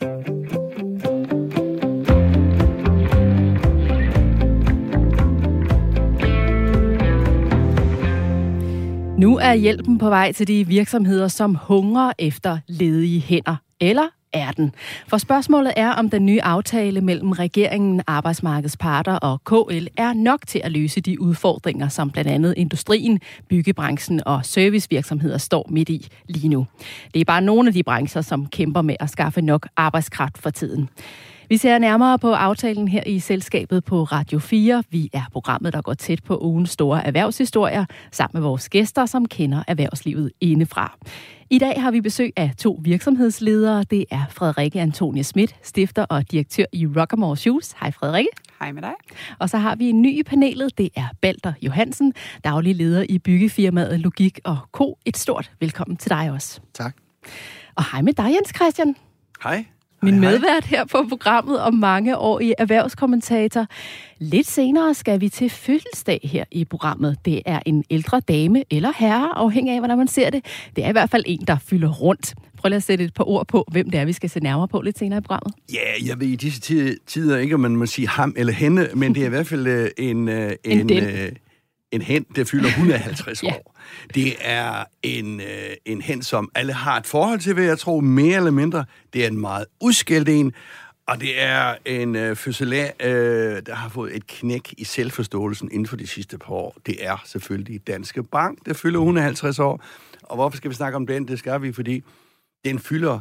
Nu er hjælpen på vej til de virksomheder, som hungrer efter ledige hænder. Eller er den? For spørgsmålet er, om den nye aftale mellem regeringen, arbejdsmarkedets parter og KL er nok til at løse de udfordringer, som blandt andet industrien, byggebranchen og servicevirksomheder står midt i lige nu. Det er bare nogle af de brancher, som kæmper med at skaffe nok arbejdskraft for tiden. Vi ser nærmere på aftalen her i selskabet på Radio 4. Vi er programmet, der går tæt på ugens store erhvervshistorier, sammen med vores gæster, som kender erhvervslivet indefra. I dag har vi besøg af to virksomhedsledere. Det er Frederikke Antonie Schmidt, stifter og direktør i Rockamore Shoes. Hej Frederikke. Hej med dig. Og så har vi en ny i panelet. Det er Balder Johansen, daglig leder i byggefirmaet Logik og Co. Et stort velkommen til dig også. Tak. Og hej med dig, Jens Christian. Hej. Min hej, medvært her på programmet om mange år i erhvervskommentator. Lidt senere skal vi til fødselsdag her i programmet. Det er en ældre dame eller herre, afhængig af, hvordan man ser det. Det er i hvert fald en, der fylder rundt. Prøv lige at sætte et par ord på, hvem det er, vi skal se nærmere på lidt senere i programmet. Ja, jeg ved i disse tider ikke, om man må sige ham eller hende, men det er i hvert fald øh, en, øh, en, en, øh, en hen, der fylder 150 ja. år. Det er en, øh, en hen, som alle har et forhold til, vil jeg tro, mere eller mindre. Det er en meget udskældt en, og det er en øh, fødselær, øh, der har fået et knæk i selvforståelsen inden for de sidste par år. Det er selvfølgelig Danske Bank, der fylder 150 år. Og hvorfor skal vi snakke om den? Det skal vi, fordi den fylder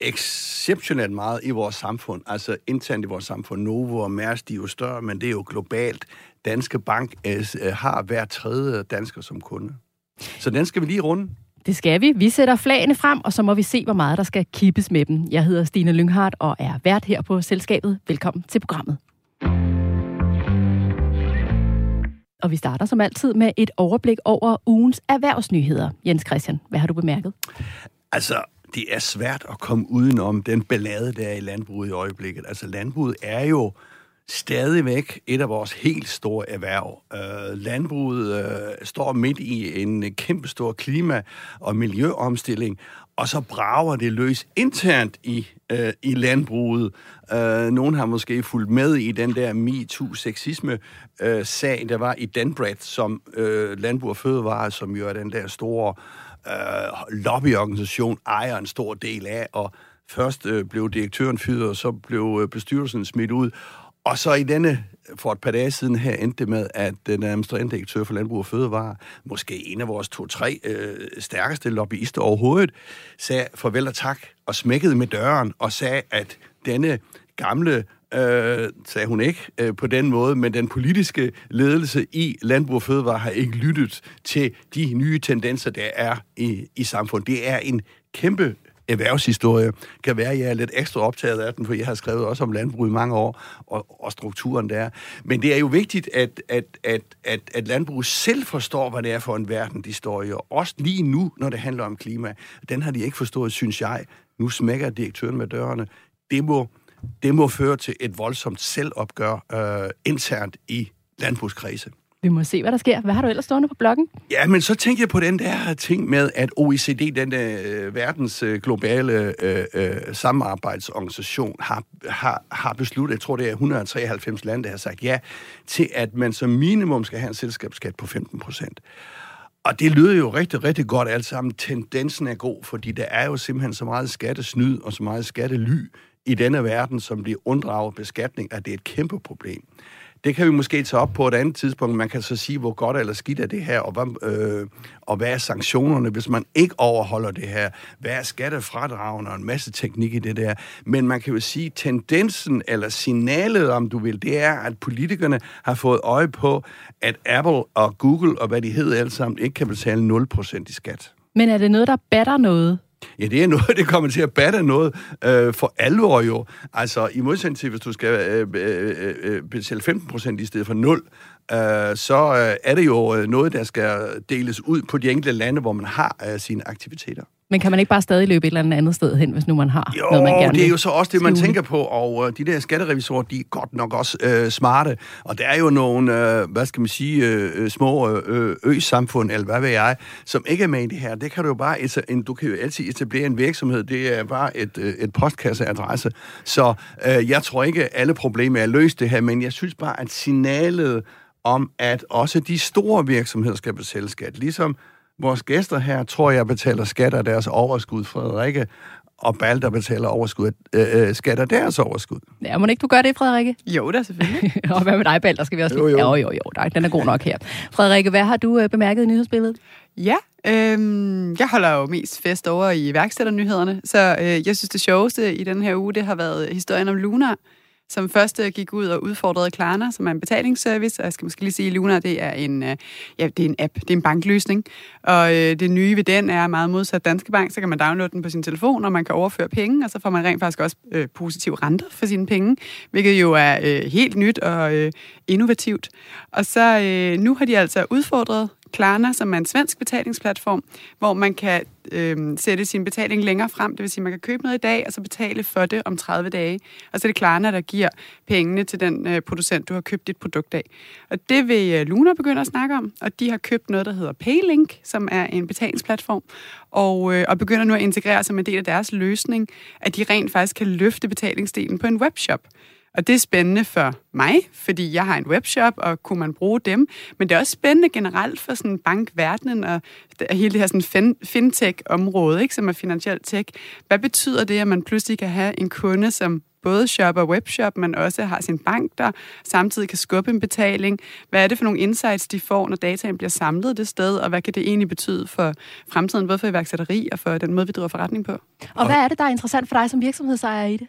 exceptionelt meget i vores samfund, altså internt i vores samfund. Novo og Mærsk, de er jo større, men det er jo globalt. Danske Bank øh, har hver tredje dansker som kunde. Så den skal vi lige runde. Det skal vi. Vi sætter flagene frem, og så må vi se, hvor meget der skal kippes med dem. Jeg hedder Stine Lynghardt og er vært her på selskabet. Velkommen til programmet. Og vi starter som altid med et overblik over ugens erhvervsnyheder. Jens Christian, hvad har du bemærket? Altså, det er svært at komme udenom den ballade, der er i landbruget i øjeblikket. Altså, landbruget er jo stadigvæk et af vores helt store erhverv. Uh, landbruget uh, står midt i en kæmpestor klima- og miljøomstilling, og så brager det løs internt i, uh, i landbruget. Uh, nogen har måske fulgt med i den der MeToo-sexisme-sag, der var i Danbred, som uh, Landbrug og Fødevare, som jo er den der store øh, lobbyorganisation, ejer en stor del af, og først øh, blev direktøren fyret, og så blev øh, bestyrelsen smidt ud, og så i denne, for et par dage siden her, endte det med, at den administrerende direktør for Landbrug og Fødevare, måske en af vores to-tre øh, stærkeste lobbyister overhovedet, sagde farvel og tak, og smækkede med døren, og sagde, at denne gamle øh, sagde hun ikke øh, på den måde, men den politiske ledelse i Landbrug og Fødevare har ikke lyttet til de nye tendenser, der er i, i samfundet. Det er en kæmpe erhvervshistorie. Kan være, at jeg er lidt ekstra optaget af den, for jeg har skrevet også om landbrug i mange år, og, og strukturen der. Men det er jo vigtigt, at, at, at, at, at landbrug selv forstår, hvad det er for en verden, de står i. Og også lige nu, når det handler om klima. Den har de ikke forstået, synes jeg. Nu smækker direktøren med dørene. Det må, det må føre til et voldsomt selvopgør øh, internt i landbrugskredse. Vi må se, hvad der sker. Hvad har du ellers stående på bloggen? Ja, men så tænkte jeg på den der ting med, at OECD, den der øh, verdens øh, globale øh, øh, samarbejdsorganisation, har, har, har besluttet, jeg tror det er 193 lande, der har sagt ja, til at man som minimum skal have en selskabsskat på 15 procent. Og det lyder jo rigtig, rigtig godt alt sammen. Tendensen er god, fordi der er jo simpelthen så meget skattesnyd og så meget skattely i denne verden, som bliver unddraget beskatning, at det er et kæmpe problem. Det kan vi måske tage op på et andet tidspunkt. Man kan så sige, hvor godt eller skidt er det her, og hvad, øh, og hvad er sanktionerne, hvis man ikke overholder det her? Hvad er skattefradragene og en masse teknik i det der? Men man kan jo sige, tendensen eller signalet, om du vil, det er, at politikerne har fået øje på, at Apple og Google og hvad de hedder alle sammen, ikke kan betale 0% i skat. Men er det noget, der batter noget? Ja, det er noget, det kommer til at batte noget øh, for alvor jo. Altså, i modsætning til, hvis du skal øh, øh, øh, øh betale 15 procent i stedet for 0, øh, så øh, er det jo øh, noget, der skal deles ud på de enkelte lande, hvor man har øh, sine aktiviteter. Men kan man ikke bare stadig løbe et eller andet sted hen, hvis nu man har jo, noget, man gerne det er jo så også det, man tænker på, og uh, de der skatterevisorer, de er godt nok også uh, smarte, og der er jo nogle, uh, hvad skal man sige, uh, små uh, ø-samfund, eller hvad ved jeg, som ikke er med i det her. Det kan du jo bare, en, du kan jo altid etablere en virksomhed, det er bare et, uh, et postkasseadresse. Så uh, jeg tror ikke, alle problemer er løst det her, men jeg synes bare, at signalet om, at også de store virksomheder skal betale skat, ligesom vores gæster her, tror jeg, betaler skat af deres overskud, Frederikke, og Balder betaler overskud, øh, øh, skat af deres overskud. Ja, må ikke du gøre det, Frederikke? Jo da, selvfølgelig. og hvad med dig, Balder? Skal vi også Jo, lige... jo. jo, jo, jo. Nej, den er god nok her. Frederikke, hvad har du øh, bemærket i nyhedsbilledet? Ja, øhm, jeg holder jo mest fest over i iværksætternyhederne, så øh, jeg synes, det sjoveste i den her uge, det har været historien om Luna, som først gik ud og udfordrede Klarna, som er en betalingsservice. Og jeg skal måske lige sige, at Luna det er en, øh, ja, det er en app, det er en bankløsning. Og øh, det nye ved den er meget modsat Danske Bank, så kan man downloade den på sin telefon, og man kan overføre penge, og så får man rent faktisk også øh, positive renter for sine penge, hvilket jo er øh, helt nyt og øh, innovativt. Og så øh, nu har de altså udfordret Klarna, som er en svensk betalingsplatform, hvor man kan øh, sætte sin betaling længere frem. Det vil sige, at man kan købe noget i dag, og så betale for det om 30 dage. Og så er det Klarna, der giver pengene til den øh, producent, du har købt dit produkt af. Og det vil øh, Luna begynde at snakke om, og de har købt noget, der hedder Paylink, som er en betalingsplatform, og, øh, og begynder nu at integrere som en del af deres løsning, at de rent faktisk kan løfte betalingsdelen på en webshop. Og det er spændende for mig, fordi jeg har en webshop, og kunne man bruge dem. Men det er også spændende generelt for sådan bankverdenen og hele det her sådan fintech-område, ikke, som er finansiel tech. Hvad betyder det, at man pludselig kan have en kunde, som både shopper webshop, men også har sin bank der, samtidig kan skubbe en betaling. Hvad er det for nogle insights, de får, når dataen bliver samlet det sted, og hvad kan det egentlig betyde for fremtiden, både for iværksætteri og for den måde, vi driver forretning på? Og hvad er det, der er interessant for dig som virksomhedsejer i det?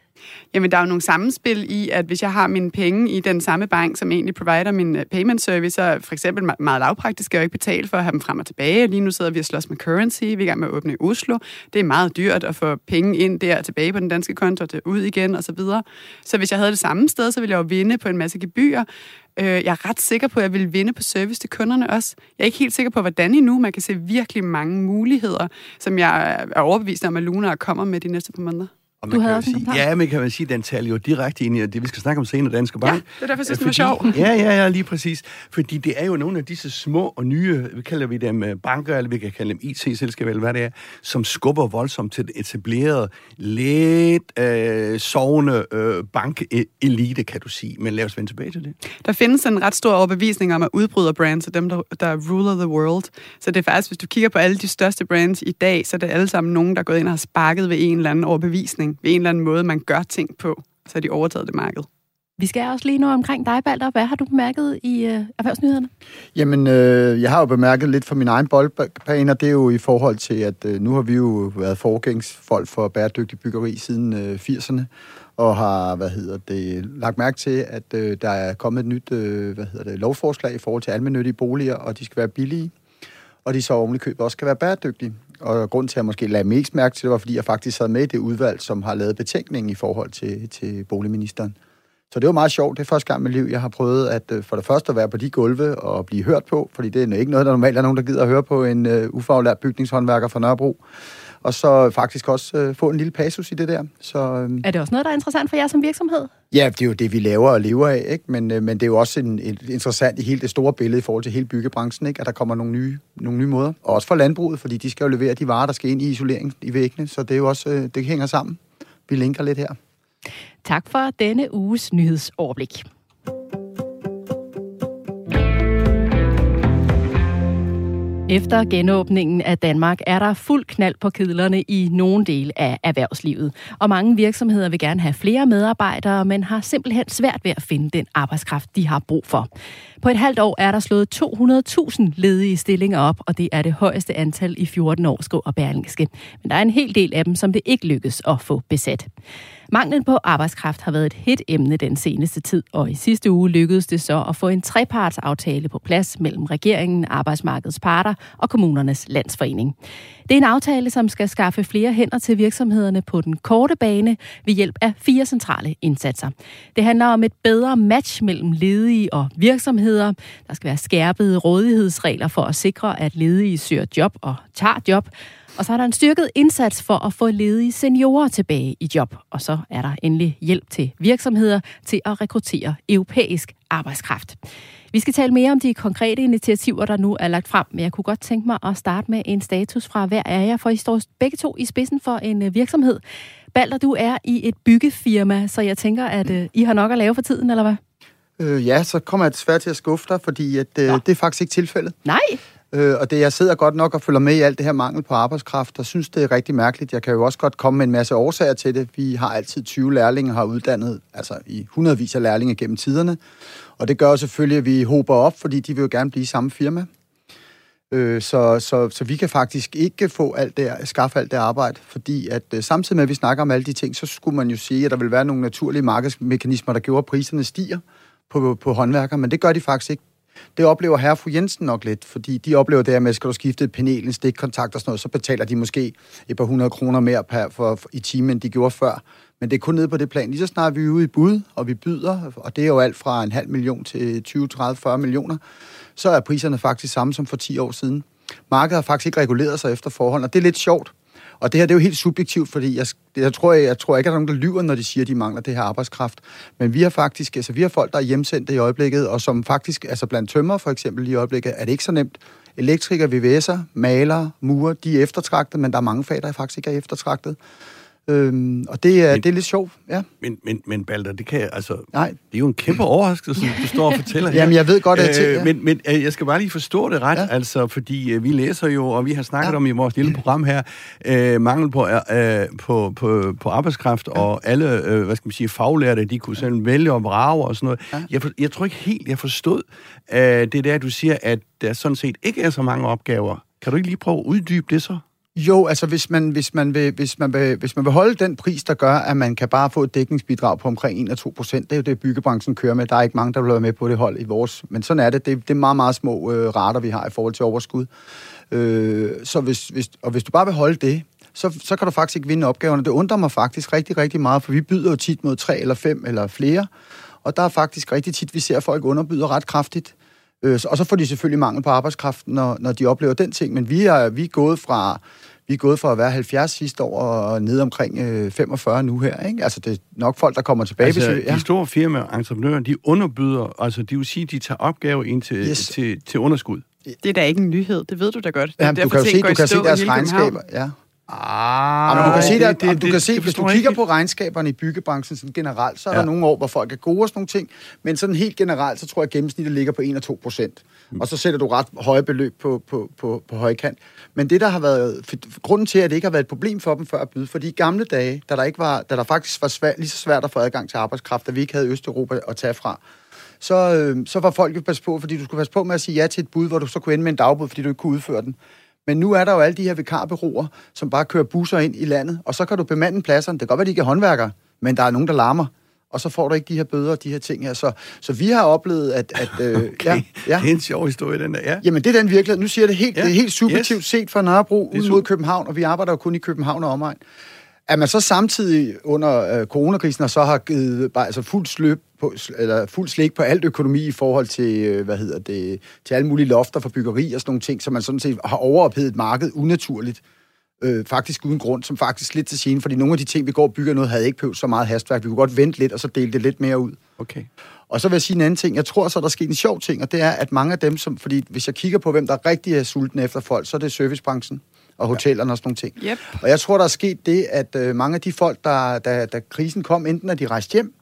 Jamen, der er jo nogle sammenspil i, at hvis jeg har mine penge i den samme bank, som egentlig provider min øh, payment service, så for eksempel meget lavpraktisk skal jeg jo ikke betale for at have dem frem og tilbage. Lige nu sidder vi og slås med currency, vi er i gang med at åbne i Oslo. Det er meget dyrt at få penge ind der tilbage på den danske konto og ud igen osv. Så, videre. så hvis jeg havde det samme sted, så ville jeg jo vinde på en masse gebyrer. Øh, Jeg er ret sikker på, at jeg vil vinde på service til kunderne også. Jeg er ikke helt sikker på, hvordan endnu. Man kan se virkelig mange muligheder, som jeg er overbevist om, at Luna kommer med de næste par måneder. Og Du man havde kan også sige, ja, men kan man sige, den taler jo direkte ind i det, vi skal snakke om senere, Danske Bank. det er derfor, jeg synes, den var Fordi- Ja, ja, ja, lige præcis. Fordi det er jo nogle af disse små og nye, vi kalder vi dem øh, banker, eller vi kan kalde dem IT-selskaber, eller hvad det er, som skubber voldsomt til den etablerede, lidt øh, sovende øh, bankelite, kan du sige. Men lad os vende tilbage til det. Der findes en ret stor overbevisning om, at udbryderbrands er dem, der, der ruler the world. Så det er faktisk, hvis du kigger på alle de største brands i dag, så er det alle sammen nogen, der er gået ind og har sparket ved en eller anden overbevisning, ved en eller anden måde, man gør ting på. Så har de overtaget det marked. Vi skal også lige nå omkring dig, Balder. Hvad har du bemærket i øh, erhvervsnyhederne? Jamen, øh, jeg har jo bemærket lidt for min egen boldbane, og det er jo i forhold til, at øh, nu har vi jo været forgængsfolk for bæredygtig byggeri siden øh, 80'erne, og har, hvad hedder det, lagt mærke til, at øh, der er kommet et nyt, øh, hvad hedder det, lovforslag i forhold til almennyttige boliger, og de skal være billige, og de så oven i købet også skal være bæredygtige. Og grund til, at jeg måske lagde mest mærke til det, var, fordi jeg faktisk sad med i det udvalg, som har lavet betænkningen i forhold til, til boligministeren. Så det var meget sjovt. Det er første gang i mit liv, jeg har prøvet at øh, for det første at være på de gulve og blive hørt på, fordi det er ikke noget, der normalt er nogen, der gider at høre på en uh, ufaglært bygningshåndværker fra Nørrebro. Og så faktisk også uh, få en lille passus i det der. Så uh, Er det også noget, der er interessant for jer som virksomhed? ja, det er jo det, vi laver og lever af, ikke? Men, uh, men det er jo også en, en, interessant i hele det store billede i forhold til hele byggebranchen, ikke? at der kommer nogle nye, nogle nye måder. Og også for landbruget, fordi de skal jo levere de varer, der skal ind i isolering i væggene, så det er jo også, uh, det hænger sammen. Vi linker lidt her. Tak for denne uges nyhedsoverblik. Efter genåbningen af Danmark er der fuld knald på kedlerne i nogle dele af erhvervslivet. Og mange virksomheder vil gerne have flere medarbejdere, men har simpelthen svært ved at finde den arbejdskraft, de har brug for. På et halvt år er der slået 200.000 ledige stillinger op, og det er det højeste antal i 14 år, skriver Berlingske. Men der er en hel del af dem, som det ikke lykkes at få besat. Manglen på arbejdskraft har været et hit emne den seneste tid, og i sidste uge lykkedes det så at få en trepartsaftale på plads mellem regeringen, arbejdsmarkedets parter og kommunernes landsforening. Det er en aftale, som skal skaffe flere hænder til virksomhederne på den korte bane ved hjælp af fire centrale indsatser. Det handler om et bedre match mellem ledige og virksomheder. Der skal være skærpede rådighedsregler for at sikre, at ledige søger job og tager job. Og så er der en styrket indsats for at få ledige seniorer tilbage i job. Og så er der endelig hjælp til virksomheder til at rekruttere europæisk arbejdskraft. Vi skal tale mere om de konkrete initiativer, der nu er lagt frem, men jeg kunne godt tænke mig at starte med en status fra hver af jer, for I står begge to i spidsen for en øh, virksomhed. Balder, du er i et byggefirma, så jeg tænker, at uh, I har nok at lave for tiden, eller hvad? Øh, ja, så kommer jeg desværre til at skuffe dig, fordi at, øh, det er faktisk ikke tilfældet. Nej. Øh, og det, jeg sidder godt nok og følger med i alt det her mangel på arbejdskraft, og synes, det er rigtig mærkeligt. Jeg kan jo også godt komme med en masse årsager til det. Vi har altid 20 lærlinge, har uddannet altså i hundredvis af lærlinge gennem tiderne. Og det gør jo selvfølgelig, at vi håber op, fordi de vil jo gerne blive i samme firma. Øh, så, så, så vi kan faktisk ikke få alt det, skaffe alt det arbejde, fordi at øh, samtidig med, at vi snakker om alle de ting, så skulle man jo sige, at der vil være nogle naturlige markedsmekanismer, der gjorde, at priserne stiger på, på håndværker, men det gør de faktisk ikke. Det oplever herre fru Jensen nok lidt, fordi de oplever det her med, at skal du skifte et panel, en stikkontakt og sådan noget, så betaler de måske et par hundrede kroner mere per, for, for, i timen, end de gjorde før. Men det er kun nede på det plan. Lige så snart vi er ude i bud, og vi byder, og det er jo alt fra en halv million til 20, 30, 40 millioner, så er priserne faktisk samme som for 10 år siden. Markedet har faktisk ikke reguleret sig efter forholdene, og det er lidt sjovt. Og det her det er jo helt subjektivt, fordi jeg, jeg, tror, jeg, jeg tror ikke, at der er nogen, der lyver, når de siger, at de mangler det her arbejdskraft. Men vi har faktisk, altså vi har folk, der er hjemsendt i øjeblikket, og som faktisk, altså blandt tømmer for eksempel i øjeblikket, er det ikke så nemt. Elektrikere, VVS'er, malere, murer, de er eftertragtet, men der er mange fag, der faktisk ikke er eftertragtet. Øhm, og det er, men, det er lidt sjovt, ja. Men, men, men Balder, det kan altså... Nej. Det er jo en kæmpe overraskelse, du står og fortæller her. Jamen, jeg ved godt, at... Øh, men, men øh, jeg skal bare lige forstå det ret, ja. altså, fordi øh, vi læser jo, og vi har snakket ja. om i vores lille program her, øh, mangel på, øh, på, på, på arbejdskraft, ja. og alle, øh, hvad skal man sige, faglærte, de kunne selv vælge og vrage og sådan noget. Ja. Jeg, for, jeg tror ikke helt, jeg forstod øh, det der, du siger, at der sådan set ikke er så mange opgaver. Kan du ikke lige prøve at uddybe det så? Jo, altså hvis man, hvis, man vil, hvis, man vil, hvis man vil holde den pris, der gør, at man kan bare få et dækningsbidrag på omkring 1 2 procent, det er jo det, byggebranchen kører med. Der er ikke mange, der vil være med på det hold i vores. Men sådan er det. Det, det er meget, meget små øh, rater, vi har i forhold til overskud. Øh, så hvis, hvis, og hvis du bare vil holde det, så, så kan du faktisk ikke vinde opgaverne. Det undrer mig faktisk rigtig, rigtig meget, for vi byder jo tit mod tre eller fem eller flere. Og der er faktisk rigtig tit, vi ser, at folk underbyder ret kraftigt. Øh, og så får de selvfølgelig mangel på arbejdskraft, når, når de oplever den ting. Men vi er, vi er gået fra vi er gået fra at være 70 sidste år og ned omkring øh, 45 nu her. Ikke? Altså, det er nok folk, der kommer tilbage. Altså, hvis vi, ja. de store firmaer, entreprenører, de underbyder, altså det vil sige, de tager opgave ind til, yes. til, til underskud. Det er da ikke en nyhed, det ved du da godt. Det Jamen, du kan jo se, du kan se deres regnskaber. Ja. Ah, Jamen, du kan se, det, det, du kan se hvis du kigger ikke. på regnskaberne i byggebranchen sådan generelt, så er ja. der nogle år, hvor folk er gode og sådan nogle ting, men sådan helt generelt, så tror jeg, at gennemsnittet ligger på 1 og 2 procent. Mm. Og så sætter du ret høje beløb på, på, på, på højkant. Men det, der har været, for, grunden til, at det ikke har været et problem for dem før at byde, fordi i gamle dage, da der, ikke var, da der faktisk var svært, lige så svært at få adgang til arbejdskraft, da vi ikke havde Østeuropa at tage fra, så, øh, så var folk jo passe på, fordi du skulle passe på med at sige ja til et bud, hvor du så kunne ende med en dagbud, fordi du ikke kunne udføre den. Men nu er der jo alle de her vikarbyråer, som bare kører busser ind i landet, og så kan du bemande pladserne. Det kan godt være, de ikke er håndværkere, men der er nogen, der larmer og så får du ikke de her bøder og de her ting her. Så, så vi har oplevet, at... at øh, okay. ja, ja. Det er en sjov historie, den der, ja. Jamen, det er den virkelighed. Nu siger jeg det helt, ja. det er helt subjektivt yes. set fra Nørrebro ud mod København, og vi arbejder jo kun i København og omegn. At man så samtidig under øh, coronakrisen og så har givet bare, altså fuld sløb på, eller fuld slæg på alt økonomi i forhold til, øh, hvad hedder det, til alle mulige lofter for byggeri og sådan nogle ting, så man sådan set har overophedet markedet unaturligt. Øh, faktisk uden grund, som faktisk lidt til scene, fordi nogle af de ting, vi går og bygger noget, havde ikke behøvet så meget hastværk. Vi kunne godt vente lidt, og så dele det lidt mere ud. Okay. Og så vil jeg sige en anden ting. Jeg tror så, der er sket en sjov ting, og det er, at mange af dem, som, fordi hvis jeg kigger på, hvem der rigtig er sultne efter folk, så er det servicebranchen og hotellerne og sådan nogle ting. Yep. Og jeg tror, der er sket det, at øh, mange af de folk, der, da, da krisen kom, enten er de rejst hjem,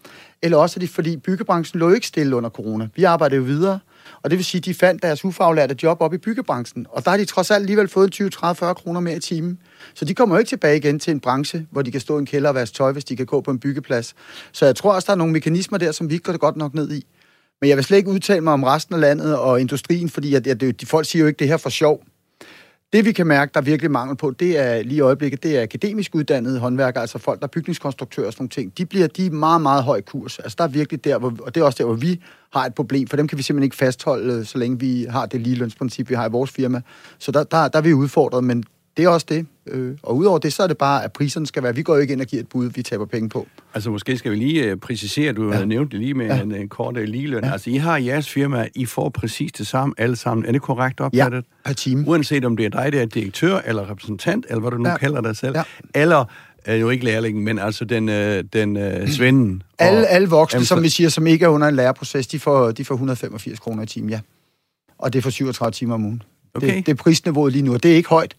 eller også er de, fordi byggebranchen lå ikke stille under corona. Vi arbejdede jo videre, og det vil sige, at de fandt deres ufaglærte job op i byggebranchen. Og der har de trods alt alligevel fået 20, 30, 40 kroner mere i timen. Så de kommer jo ikke tilbage igen til en branche, hvor de kan stå i en kælder og vaske tøj, hvis de kan gå på en byggeplads. Så jeg tror også, der er nogle mekanismer der, som vi ikke går det godt nok ned i. Men jeg vil slet ikke udtale mig om resten af landet og industrien, fordi at, at det, de folk siger jo ikke det her for sjov. Det vi kan mærke, der er virkelig mangel på, det er lige i øjeblikket, det er akademisk uddannede håndværkere, altså folk, der er bygningskonstruktører og sådan nogle ting. De bliver de meget, meget høj kurs. Altså der er virkelig der, hvor, og det er også der, hvor vi har et problem, for dem kan vi simpelthen ikke fastholde, så længe vi har det lige lønsprincip, vi har i vores firma. Så der, der, der er vi udfordret, men det er også det. Øh, og udover det, så er det bare, at priserne skal være, vi går jo ikke ind og giver et bud, vi taber penge på. Altså måske skal vi lige uh, præcisere, du ja. har nævnt det lige med ja. en, en kort uh, ligeløn. Ja. Altså I har jeres firma, I får præcis det samme alle sammen. Er det korrekt opfattet? Ja, per time. Uanset om det er dig, der er direktør eller repræsentant, eller hvad du nu ja. kalder dig selv. Ja. Eller er jo ikke lærlingen, men altså den, øh, den øh, svenden. Alle, alle voksne, som vi siger, som ikke er under en læreproces, de får, de får 185 kroner i timen, ja. Og det er for 37 timer om ugen. Okay. Det, det er prisniveauet lige nu, og det er ikke højt.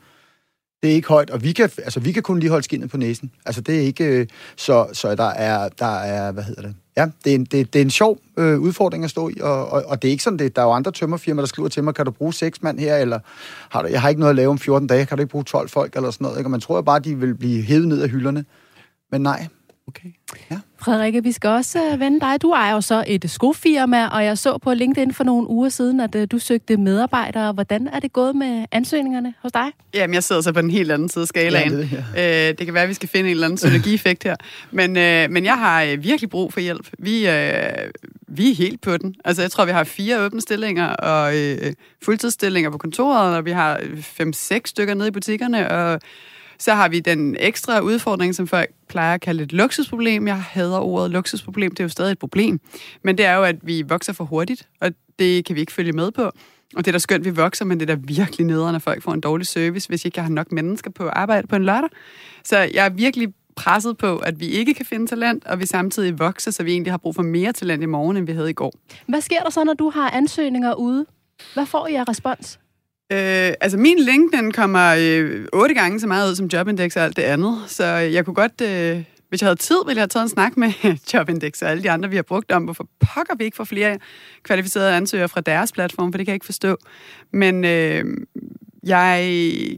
Det er ikke højt, og vi kan, altså, vi kan kun lige holde skinnet på næsen. Altså, det er ikke... Øh, så, så der er, der er, hvad hedder det? Ja, det er en, det, det er en sjov øh, udfordring at stå i, og, og, og det er ikke sådan, det, der er jo andre tømmerfirmaer, der skriver til mig, kan du bruge seks mand her, eller har du, jeg har ikke noget at lave om 14 dage, kan du ikke bruge 12 folk, eller sådan noget, ikke? og man tror jo bare, de vil blive hævet ned af hylderne. Men nej, Okay. Ja. Frederikke, vi skal også uh, vende dig. Du ejer jo så et skofirma, og jeg så på LinkedIn for nogle uger siden, at uh, du søgte medarbejdere. Hvordan er det gået med ansøgningerne hos dig? Jamen, jeg sidder så på den helt anden side af skalaen. Ja, det, ja. uh, det kan være, at vi skal finde en eller anden synergieffekt her. Men, uh, men jeg har uh, virkelig brug for hjælp. Vi, uh, vi er helt på den. Altså, jeg tror, vi har fire åbne stillinger og uh, fuldtidsstillinger på kontoret, og vi har fem-seks stykker nede i butikkerne, og så har vi den ekstra udfordring, som folk plejer at kalde et luksusproblem. Jeg hader ordet luksusproblem, det er jo stadig et problem. Men det er jo, at vi vokser for hurtigt, og det kan vi ikke følge med på. Og det er da skønt, at vi vokser, men det er da virkelig nederen, når folk får en dårlig service, hvis ikke jeg har nok mennesker på arbejde på en lørdag. Så jeg er virkelig presset på, at vi ikke kan finde talent, og vi samtidig vokser, så vi egentlig har brug for mere talent i morgen, end vi havde i går. Hvad sker der så, når du har ansøgninger ude? Hvad får I af respons? Øh, altså min LinkedIn kommer øh, otte gange så meget ud som Jobindex og alt det andet, så jeg kunne godt, øh, hvis jeg havde tid, ville jeg have taget en snak med Jobindex og alle de andre, vi har brugt om, hvorfor pokker vi ikke får flere kvalificerede ansøgere fra deres platform, for det kan jeg ikke forstå. Men øh, jeg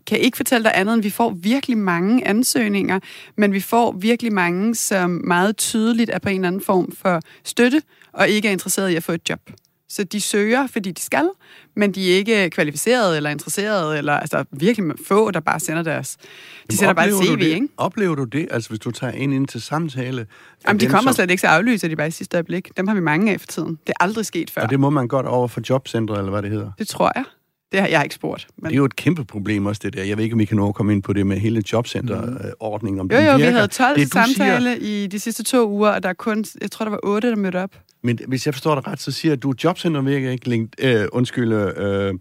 kan ikke fortælle dig andet, end vi får virkelig mange ansøgninger, men vi får virkelig mange, som meget tydeligt er på en eller anden form for støtte, og ikke er interesseret i at få et job. Så de søger, fordi de skal, men de er ikke kvalificerede eller interesserede, eller altså virkelig få, der bare sender deres... De Jamen, sender bare et CV, ikke? Oplever du det, altså hvis du tager en ind til samtale? Jamen, de kommer som... slet ikke til at aflyse, de bare i sidste øjeblik. Dem har vi mange af for tiden. Det er aldrig sket før. Og det må man godt over for jobcentret, eller hvad det hedder? Det tror jeg. Det har jeg ikke spurgt. Men... Det er jo et kæmpe problem også, det der. Jeg ved ikke, om vi kan nå at komme ind på det med hele jobcenterordningen. Om jo, jo, vi havde 12 det, samtale siger... i de sidste to uger, og der er kun, jeg tror, der var 8, der mødte op. Men hvis jeg forstår dig ret, så siger du, at jobcenter virker ikke. Link, øh, undskyld, øh,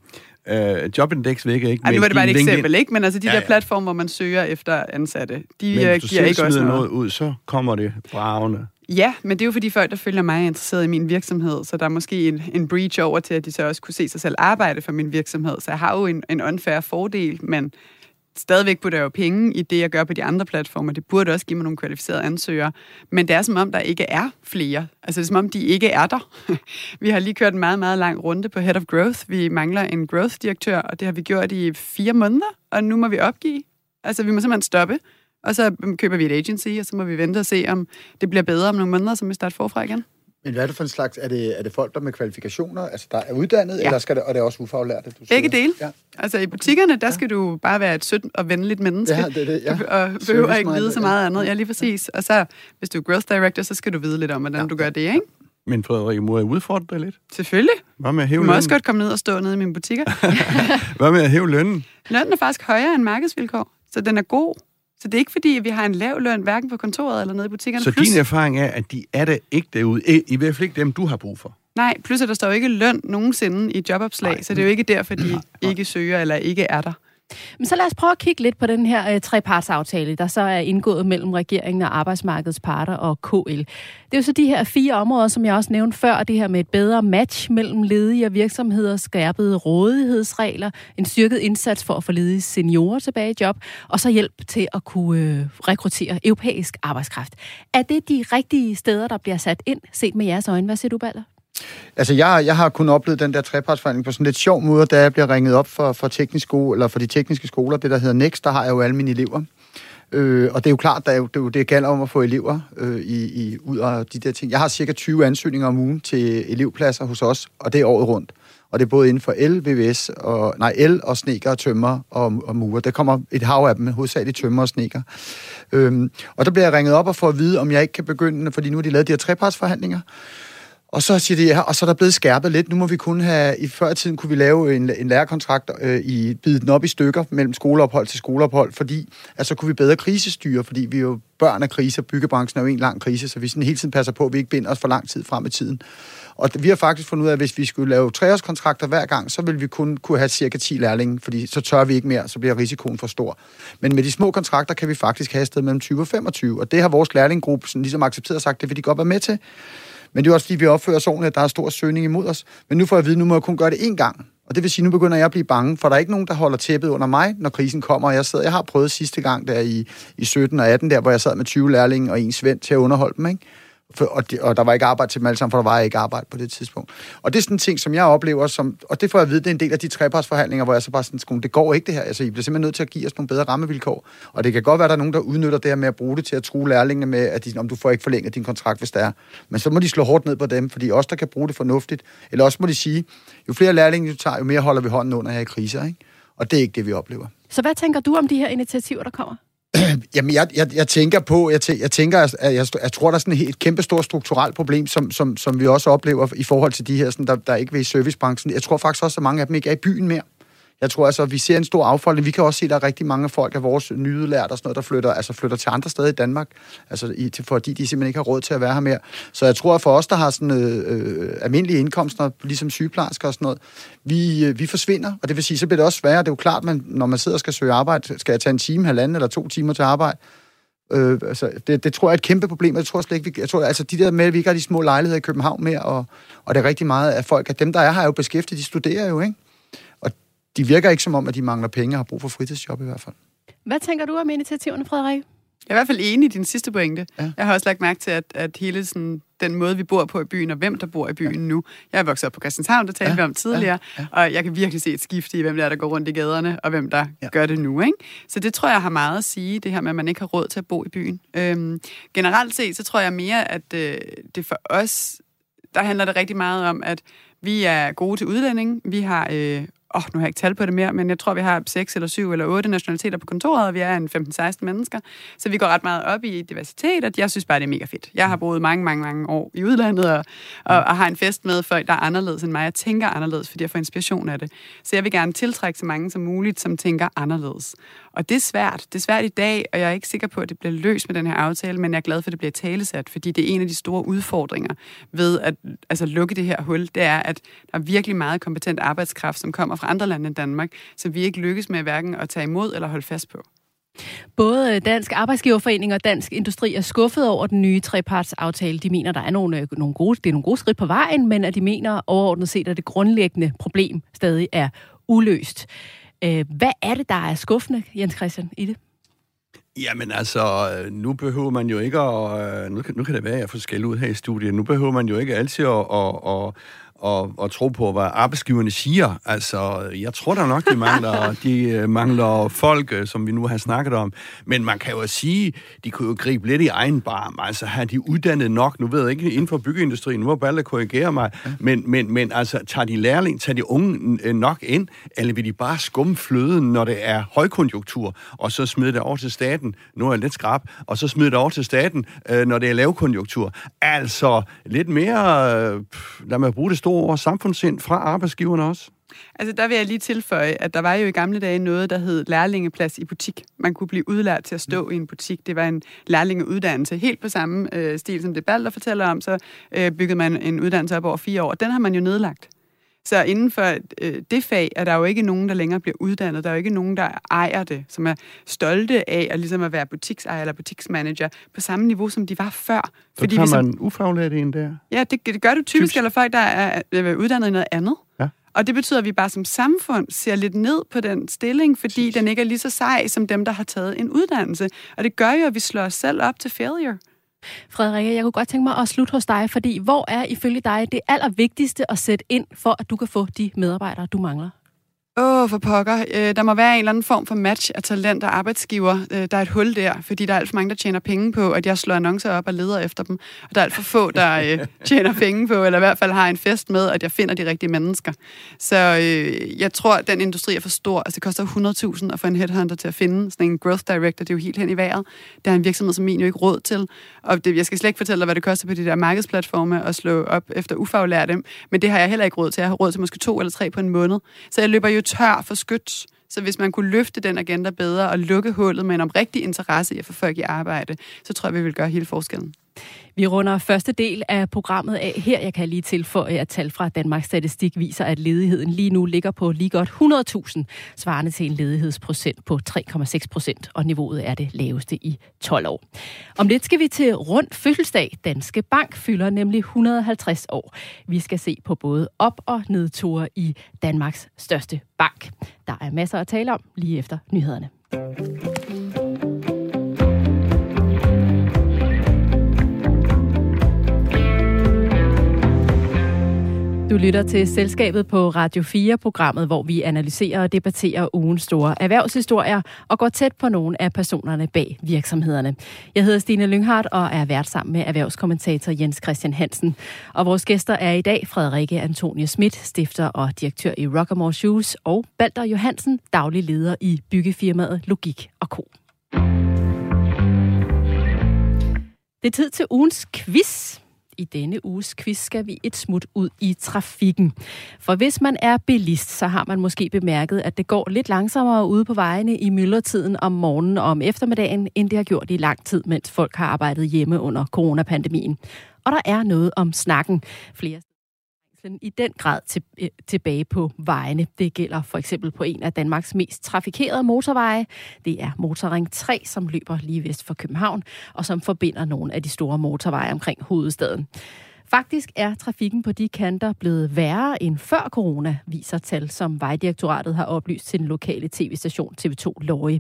øh, Jobindex virker ikke. Ej, nu var det bare et eksempel, ikke? Men altså de ja, ja. der platforme, hvor man søger efter ansatte, de men, øh, giver ikke også noget. noget ud, så kommer det bravende. Ja, men det er jo fordi folk, der følger mig, er interesseret i min virksomhed, så der er måske en, en breach over til, at de så også kunne se sig selv arbejde for min virksomhed. Så jeg har jo en, en unfair fordel, men stadigvæk putter jeg jo penge i det, jeg gør på de andre platformer. Det burde også give mig nogle kvalificerede ansøgere. Men det er som om, der ikke er flere. Altså det er som om, de ikke er der. vi har lige kørt en meget, meget lang runde på Head of Growth. Vi mangler en growth-direktør, og det har vi gjort i fire måneder, og nu må vi opgive. Altså vi må simpelthen stoppe. Og så køber vi et agency, og så må vi vente og se, om det bliver bedre om nogle måneder, så vi starter forfra igen. Men hvad er det for en slags? Er det, er det folk, der med kvalifikationer, altså der er uddannet, ja. eller skal det, og det er også ufaglærte? Du Begge dele. Ja. Altså i butikkerne, der skal ja. du bare være et sødt og venligt menneske. Ja, det er det, ja. Og behøver ikke vide så meget andet. Ja, lige præcis. Og så, hvis du er growth director, så skal du vide lidt om, hvordan ja. du gør det, ikke? Men Frederik, må jeg udfordre dig lidt? Selvfølgelig. Hvad med at hæve du må lønnen? også godt komme ned og stå nede i mine butikker. Hvad med at hæve lønnen? Lønnen er faktisk højere end markedsvilkår, så den er god. Så det er ikke fordi, at vi har en lav løn, hverken på kontoret eller nede i butikkerne. Så plus, din erfaring er, at de er der ikke derude. I hvert fald ikke dem, du har brug for. Nej, plus at der står ikke løn nogensinde i jobopslag, Nej. så det er jo ikke derfor, de ikke søger eller ikke er der. Men så lad os prøve at kigge lidt på den her øh, trepartsaftale, der så er indgået mellem regeringen og arbejdsmarkedets parter og KL. Det er jo så de her fire områder, som jeg også nævnte før, det her med et bedre match mellem ledige og virksomheder, skærpede rådighedsregler, en styrket indsats for at få ledige seniorer tilbage i job, og så hjælp til at kunne øh, rekruttere europæisk arbejdskraft. Er det de rigtige steder, der bliver sat ind, set med jeres øjne? Hvad siger du, Balder? Altså, jeg, jeg har kun oplevet den der trepartsforhandling på sådan lidt sjov måde, da jeg bliver ringet op for, for, teknisk skole, eller for de tekniske skoler, det der hedder Next, der har jeg jo alle mine elever. Øh, og det er jo klart, at det, det, det gælder om at få elever øh, i, i, ud af de der ting. Jeg har cirka 20 ansøgninger om ugen til elevpladser hos os, og det er året rundt. Og det er både inden for el, VVS, og, nej, el og sneker og tømmer og, og murer. Der kommer et hav af dem, hovedsageligt tømmer og sneker. Øhm, og der bliver jeg ringet op og får at vide, om jeg ikke kan begynde, fordi nu har de lavet de her trepartsforhandlinger, og så siger de, ja, og så er der blevet skærpet lidt. Nu må vi kun have, i før i tiden kunne vi lave en, en lærerkontrakt øh, i, bide den op i stykker mellem skoleophold til skoleophold, fordi altså, så kunne vi bedre krisestyre, fordi vi jo børn af kriser, byggebranchen er jo en lang krise, så vi sådan hele tiden passer på, at vi ikke binder os for lang tid frem i tiden. Og vi har faktisk fundet ud af, at hvis vi skulle lave treårskontrakter hver gang, så ville vi kun kunne have cirka 10 lærlinge, fordi så tør vi ikke mere, så bliver risikoen for stor. Men med de små kontrakter kan vi faktisk have et sted mellem 20 og 25, og det har vores lærlinggruppe sådan ligesom accepteret og sagt, det vil de godt være med til. Men det er også fordi, vi opfører os ordentligt, at der er stor søgning imod os. Men nu får jeg at vide, nu må jeg kun gøre det én gang. Og det vil sige, nu begynder jeg at blive bange, for der er ikke nogen, der holder tæppet under mig, når krisen kommer. Jeg, sidder, jeg har prøvet sidste gang der i, i 17 og 18, der hvor jeg sad med 20 lærlinge og en svend til at underholde dem. Ikke? For, og, de, og der var ikke arbejde til dem alle sammen, for der var ikke arbejde på det tidspunkt. Og det er sådan en ting, som jeg oplever, som, og det får jeg at vide, det er en del af de trepartsforhandlinger, hvor jeg så bare sådan, det går ikke det her. Altså, I bliver simpelthen nødt til at give os nogle bedre rammevilkår. Og det kan godt være, at der er nogen, der udnytter det her med at bruge det til at true lærlingene med, at de, om du får ikke forlænget din kontrakt, hvis det er. Men så må de slå hårdt ned på dem, fordi også der kan bruge det fornuftigt. Eller også må de sige, jo flere lærlinge du tager, jo mere holder vi hånden under her i kriser. Ikke? Og det er ikke det, vi oplever. Så hvad tænker du om de her initiativer, der kommer? Jamen, jeg, jeg, jeg tænker på, jeg, tæ, jeg tænker, at jeg, jeg tror, der er sådan et kæmpe stort strukturelt problem, som, som, som vi også oplever i forhold til de her, sådan, der, der ikke vil i servicebranchen. Jeg tror faktisk også, at mange af dem ikke er i byen mere. Jeg tror altså, vi ser en stor affolkning. Vi kan også se, at der er rigtig mange folk af vores nyudlærte og sådan noget, der flytter, altså flytter til andre steder i Danmark, altså i, fordi de simpelthen ikke har råd til at være her mere. Så jeg tror, at for os, der har sådan øh, øh, almindelige indkomster, ligesom sygeplejersker og sådan noget, vi, øh, vi forsvinder, og det vil sige, så bliver det også sværere. Det er jo klart, at når man sidder og skal søge arbejde, skal jeg tage en time, halvanden eller to timer til arbejde, Øh, altså, det, det tror jeg er et kæmpe problem. Jeg tror slet ikke, vi, jeg tror, altså de der med, at vi ikke har de små lejligheder i København mere, og, og det er rigtig meget af folk, at dem, der er her, er jo beskæftiget, de studerer jo, ikke? De virker ikke som om, at de mangler penge og har brug for fritidsjob i hvert fald. Hvad tænker du om initiativerne, Frederik? Jeg er i hvert fald enig i din sidste pointe. Ja. Jeg har også lagt mærke til, at, at hele sådan, den måde, vi bor på i byen, og hvem der bor i byen ja. nu. Jeg er vokset op på Christianshavn, det talte ja. vi om tidligere, ja. Ja. og jeg kan virkelig se et skifte i, hvem der er, der går rundt i gaderne, og hvem der ja. gør det nu. Ikke? Så det tror jeg har meget at sige, det her med, at man ikke har råd til at bo i byen. Øhm, generelt set, så tror jeg mere, at øh, det for os, der handler det rigtig meget om, at vi er gode til udlænding. Vi har øh, åh, oh, nu har jeg ikke tal på det mere, men jeg tror, vi har 6 eller 7 eller 8 nationaliteter på kontoret, og vi er en 15-16 mennesker. Så vi går ret meget op i diversitet, og jeg synes bare, det er mega fedt. Jeg har boet mange, mange, mange år i udlandet, og, og, og har en fest med folk, der er anderledes end mig. Jeg tænker anderledes, fordi jeg får inspiration af det. Så jeg vil gerne tiltrække så mange som muligt, som tænker anderledes. Og det er svært. Det er svært i dag, og jeg er ikke sikker på, at det bliver løst med den her aftale, men jeg er glad for, at det bliver talesat, fordi det er en af de store udfordringer ved at altså, lukke det her hul. Det er, at der er virkelig meget kompetent arbejdskraft, som kommer fra andre lande end Danmark, som vi ikke lykkes med hverken at tage imod eller holde fast på. Både Dansk Arbejdsgiverforening og Dansk Industri er skuffet over den nye trepartsaftale. De mener, der er nogle, øh, nogle gode, det er nogle gode skridt på vejen, men at de mener overordnet set, at det grundlæggende problem stadig er uløst. Øh, hvad er det, der er skuffende, Jens Christian, i det? Jamen altså, øh, nu behøver man jo ikke at... Øh, nu kan, nu kan det være, at jeg får skæld ud her i studiet. Nu behøver man jo ikke altid at, at, at og, og tro på, hvad arbejdsgiverne siger. Altså, jeg tror da nok, de mangler, de øh, mangler folk, øh, som vi nu har snakket om. Men man kan jo sige, de kunne jo gribe lidt i egen barm. Altså, har de uddannet nok? Nu ved jeg ikke, inden for byggeindustrien, nu må Balle korrigere mig. Men, men, men altså, tager de lærling, tager de unge øh, nok ind, eller vil de bare skumme fløden, når det er højkonjunktur, og så smide det over til staten? Nu er jeg lidt skrab. Og så smide det over til staten, når det er lavkonjunktur. Altså, lidt mere, lad mig bruge det store og samfundssind fra arbejdsgiverne også? Altså, der vil jeg lige tilføje, at der var jo i gamle dage noget, der hed lærlingeplads i butik. Man kunne blive udlært til at stå i en butik. Det var en lærlingeuddannelse, helt på samme øh, stil som det Balder fortæller om, så øh, byggede man en uddannelse op over fire år. Den har man jo nedlagt. Så inden for øh, det fag er der jo ikke nogen, der længere bliver uddannet. Der er jo ikke nogen, der ejer det, som er stolte af at, ligesom at være butiksejer eller butiksmanager på samme niveau, som de var før. Så Fordi tager man ufaglært en der? Ja, det, det gør du typisk, typisk, eller folk, der er, er uddannet i noget andet. Ja. Og det betyder, at vi bare som samfund ser lidt ned på den stilling, fordi den ikke er lige så sej som dem, der har taget en uddannelse. Og det gør jo, at vi slår os selv op til failure. Frederikke, jeg kunne godt tænke mig at slutte hos dig, fordi hvor er ifølge dig det allervigtigste at sætte ind, for at du kan få de medarbejdere, du mangler? Åh, oh, for pokker. Øh, der må være en eller anden form for match af talent og arbejdsgiver. Øh, der er et hul der, fordi der er alt for mange, der tjener penge på, at jeg slår annoncer op og leder efter dem. Og der er alt for få, der øh, tjener penge på, eller i hvert fald har en fest med, at jeg finder de rigtige mennesker. Så øh, jeg tror, at den industri er for stor. Altså, det koster 100.000 at få en headhunter til at finde sådan en growth director. Det er jo helt hen i vejret. Det er en virksomhed, som min jo ikke råd til. Og det, jeg skal slet ikke fortælle dig, hvad det koster på de der markedsplatforme at slå op efter ufaglærte. Men det har jeg heller ikke råd til. Jeg har råd til måske to eller tre på en måned. Så jeg løber jo tør for skyt. Så hvis man kunne løfte den agenda bedre og lukke hullet med en oprigtig interesse i at få folk i arbejde, så tror jeg, vi vil gøre hele forskellen. Vi runder første del af programmet af her. Jeg kan lige tilføje, at tal fra Danmarks Statistik viser, at ledigheden lige nu ligger på lige godt 100.000, svarende til en ledighedsprocent på 3,6 procent, og niveauet er det laveste i 12 år. Om lidt skal vi til rundt fødselsdag. Danske Bank fylder nemlig 150 år. Vi skal se på både op- og nedture i Danmarks største bank. Der er masser at tale om lige efter nyhederne. Du lytter til Selskabet på Radio 4-programmet, hvor vi analyserer og debatterer ugens store erhvervshistorier og går tæt på nogle af personerne bag virksomhederne. Jeg hedder Stine Lynghardt og er vært sammen med erhvervskommentator Jens Christian Hansen. Og vores gæster er i dag Frederikke Antonie Schmidt, stifter og direktør i Rockamore Shoes, og Balder Johansen, daglig leder i byggefirmaet Logik og Co. Det er tid til ugens quiz. I denne uges quiz skal vi et smut ud i trafikken. For hvis man er bilist, så har man måske bemærket, at det går lidt langsommere ude på vejene i myldretiden om morgenen og om eftermiddagen, end det har gjort i lang tid, mens folk har arbejdet hjemme under coronapandemien. Og der er noget om snakken. Flere i den grad til, øh, tilbage på vejene. Det gælder for eksempel på en af Danmarks mest trafikerede motorveje. Det er Motorring 3, som løber lige vest for København, og som forbinder nogle af de store motorveje omkring hovedstaden. Faktisk er trafikken på de kanter blevet værre end før corona, viser tal, som Vejdirektoratet har oplyst til den lokale tv-station TV2 Løje.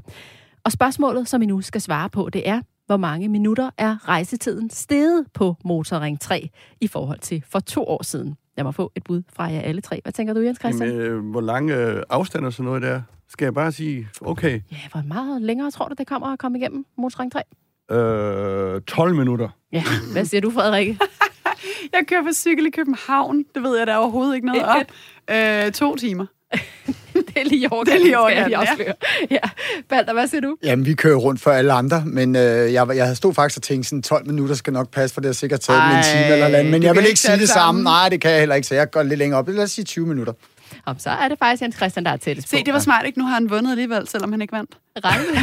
Og spørgsmålet, som I nu skal svare på, det er, hvor mange minutter er rejsetiden steget på Motorring 3 i forhold til for to år siden? Lad mig få et bud fra jer alle tre. Hvad tænker du, Jens Christian? Jamen, øh, hvor lange øh, afstand og sådan noget der? Skal jeg bare sige, okay. Ja, hvor meget længere tror du, det kommer at komme igennem Motorring 3? Øh, 12 minutter. Ja, hvad siger du, Frederikke? jeg kører på cykel i København. Det ved jeg da overhovedet ikke noget om. Øh, to timer. det er lige over, det er lige skal jeg afsløre. Ja. Balder, hvad siger du? Jamen, vi kører rundt for alle andre, men øh, jeg, jeg stod faktisk og tænkte, sådan 12 minutter skal nok passe, for det har sikkert taget Ej, en time eller andet. Men jeg vil ikke, ikke sige det samme. Nej, det kan jeg heller ikke, så jeg går lidt længere op. Lad os sige 20 minutter. Om så er det faktisk Jens Christian, der er tættest Se, det var smart, ikke? Nu har han vundet alligevel, selvom han ikke vandt. Rejse.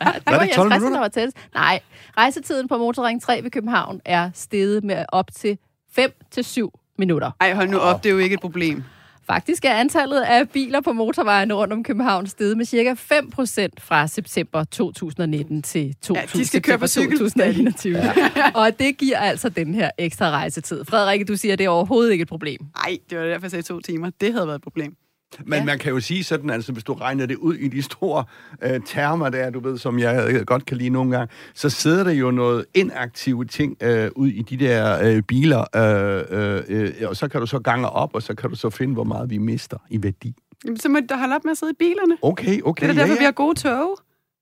ja, det var, Jens Christian, der var tættest. Nej, rejsetiden på Motorring 3 ved København er steget med op til 5 til 7 minutter. Ej, hold nu op, det er jo ikke et problem. Faktisk er antallet af biler på motorvejene rundt om København steget med cirka 5% fra september 2019 til 2000, ja, de skal køre på 2021. Ja. Og det giver altså den her ekstra rejsetid. Frederikke, du siger, at det er overhovedet ikke et problem. Nej, det var derfor, jeg sagde to timer. Det havde været et problem. Men ja. man kan jo sige sådan, altså hvis du regner det ud i de store øh, termer der, du ved, som jeg øh, godt kan lide nogle gange, så sidder der jo noget inaktive ting øh, ud i de der øh, biler, øh, øh, øh, og så kan du så gange op, og så kan du så finde, hvor meget vi mister i værdi. Jamen, så må du holde op med at sidde i bilerne. Okay, okay. Det er derfor, ja, ja. vi har gode tog.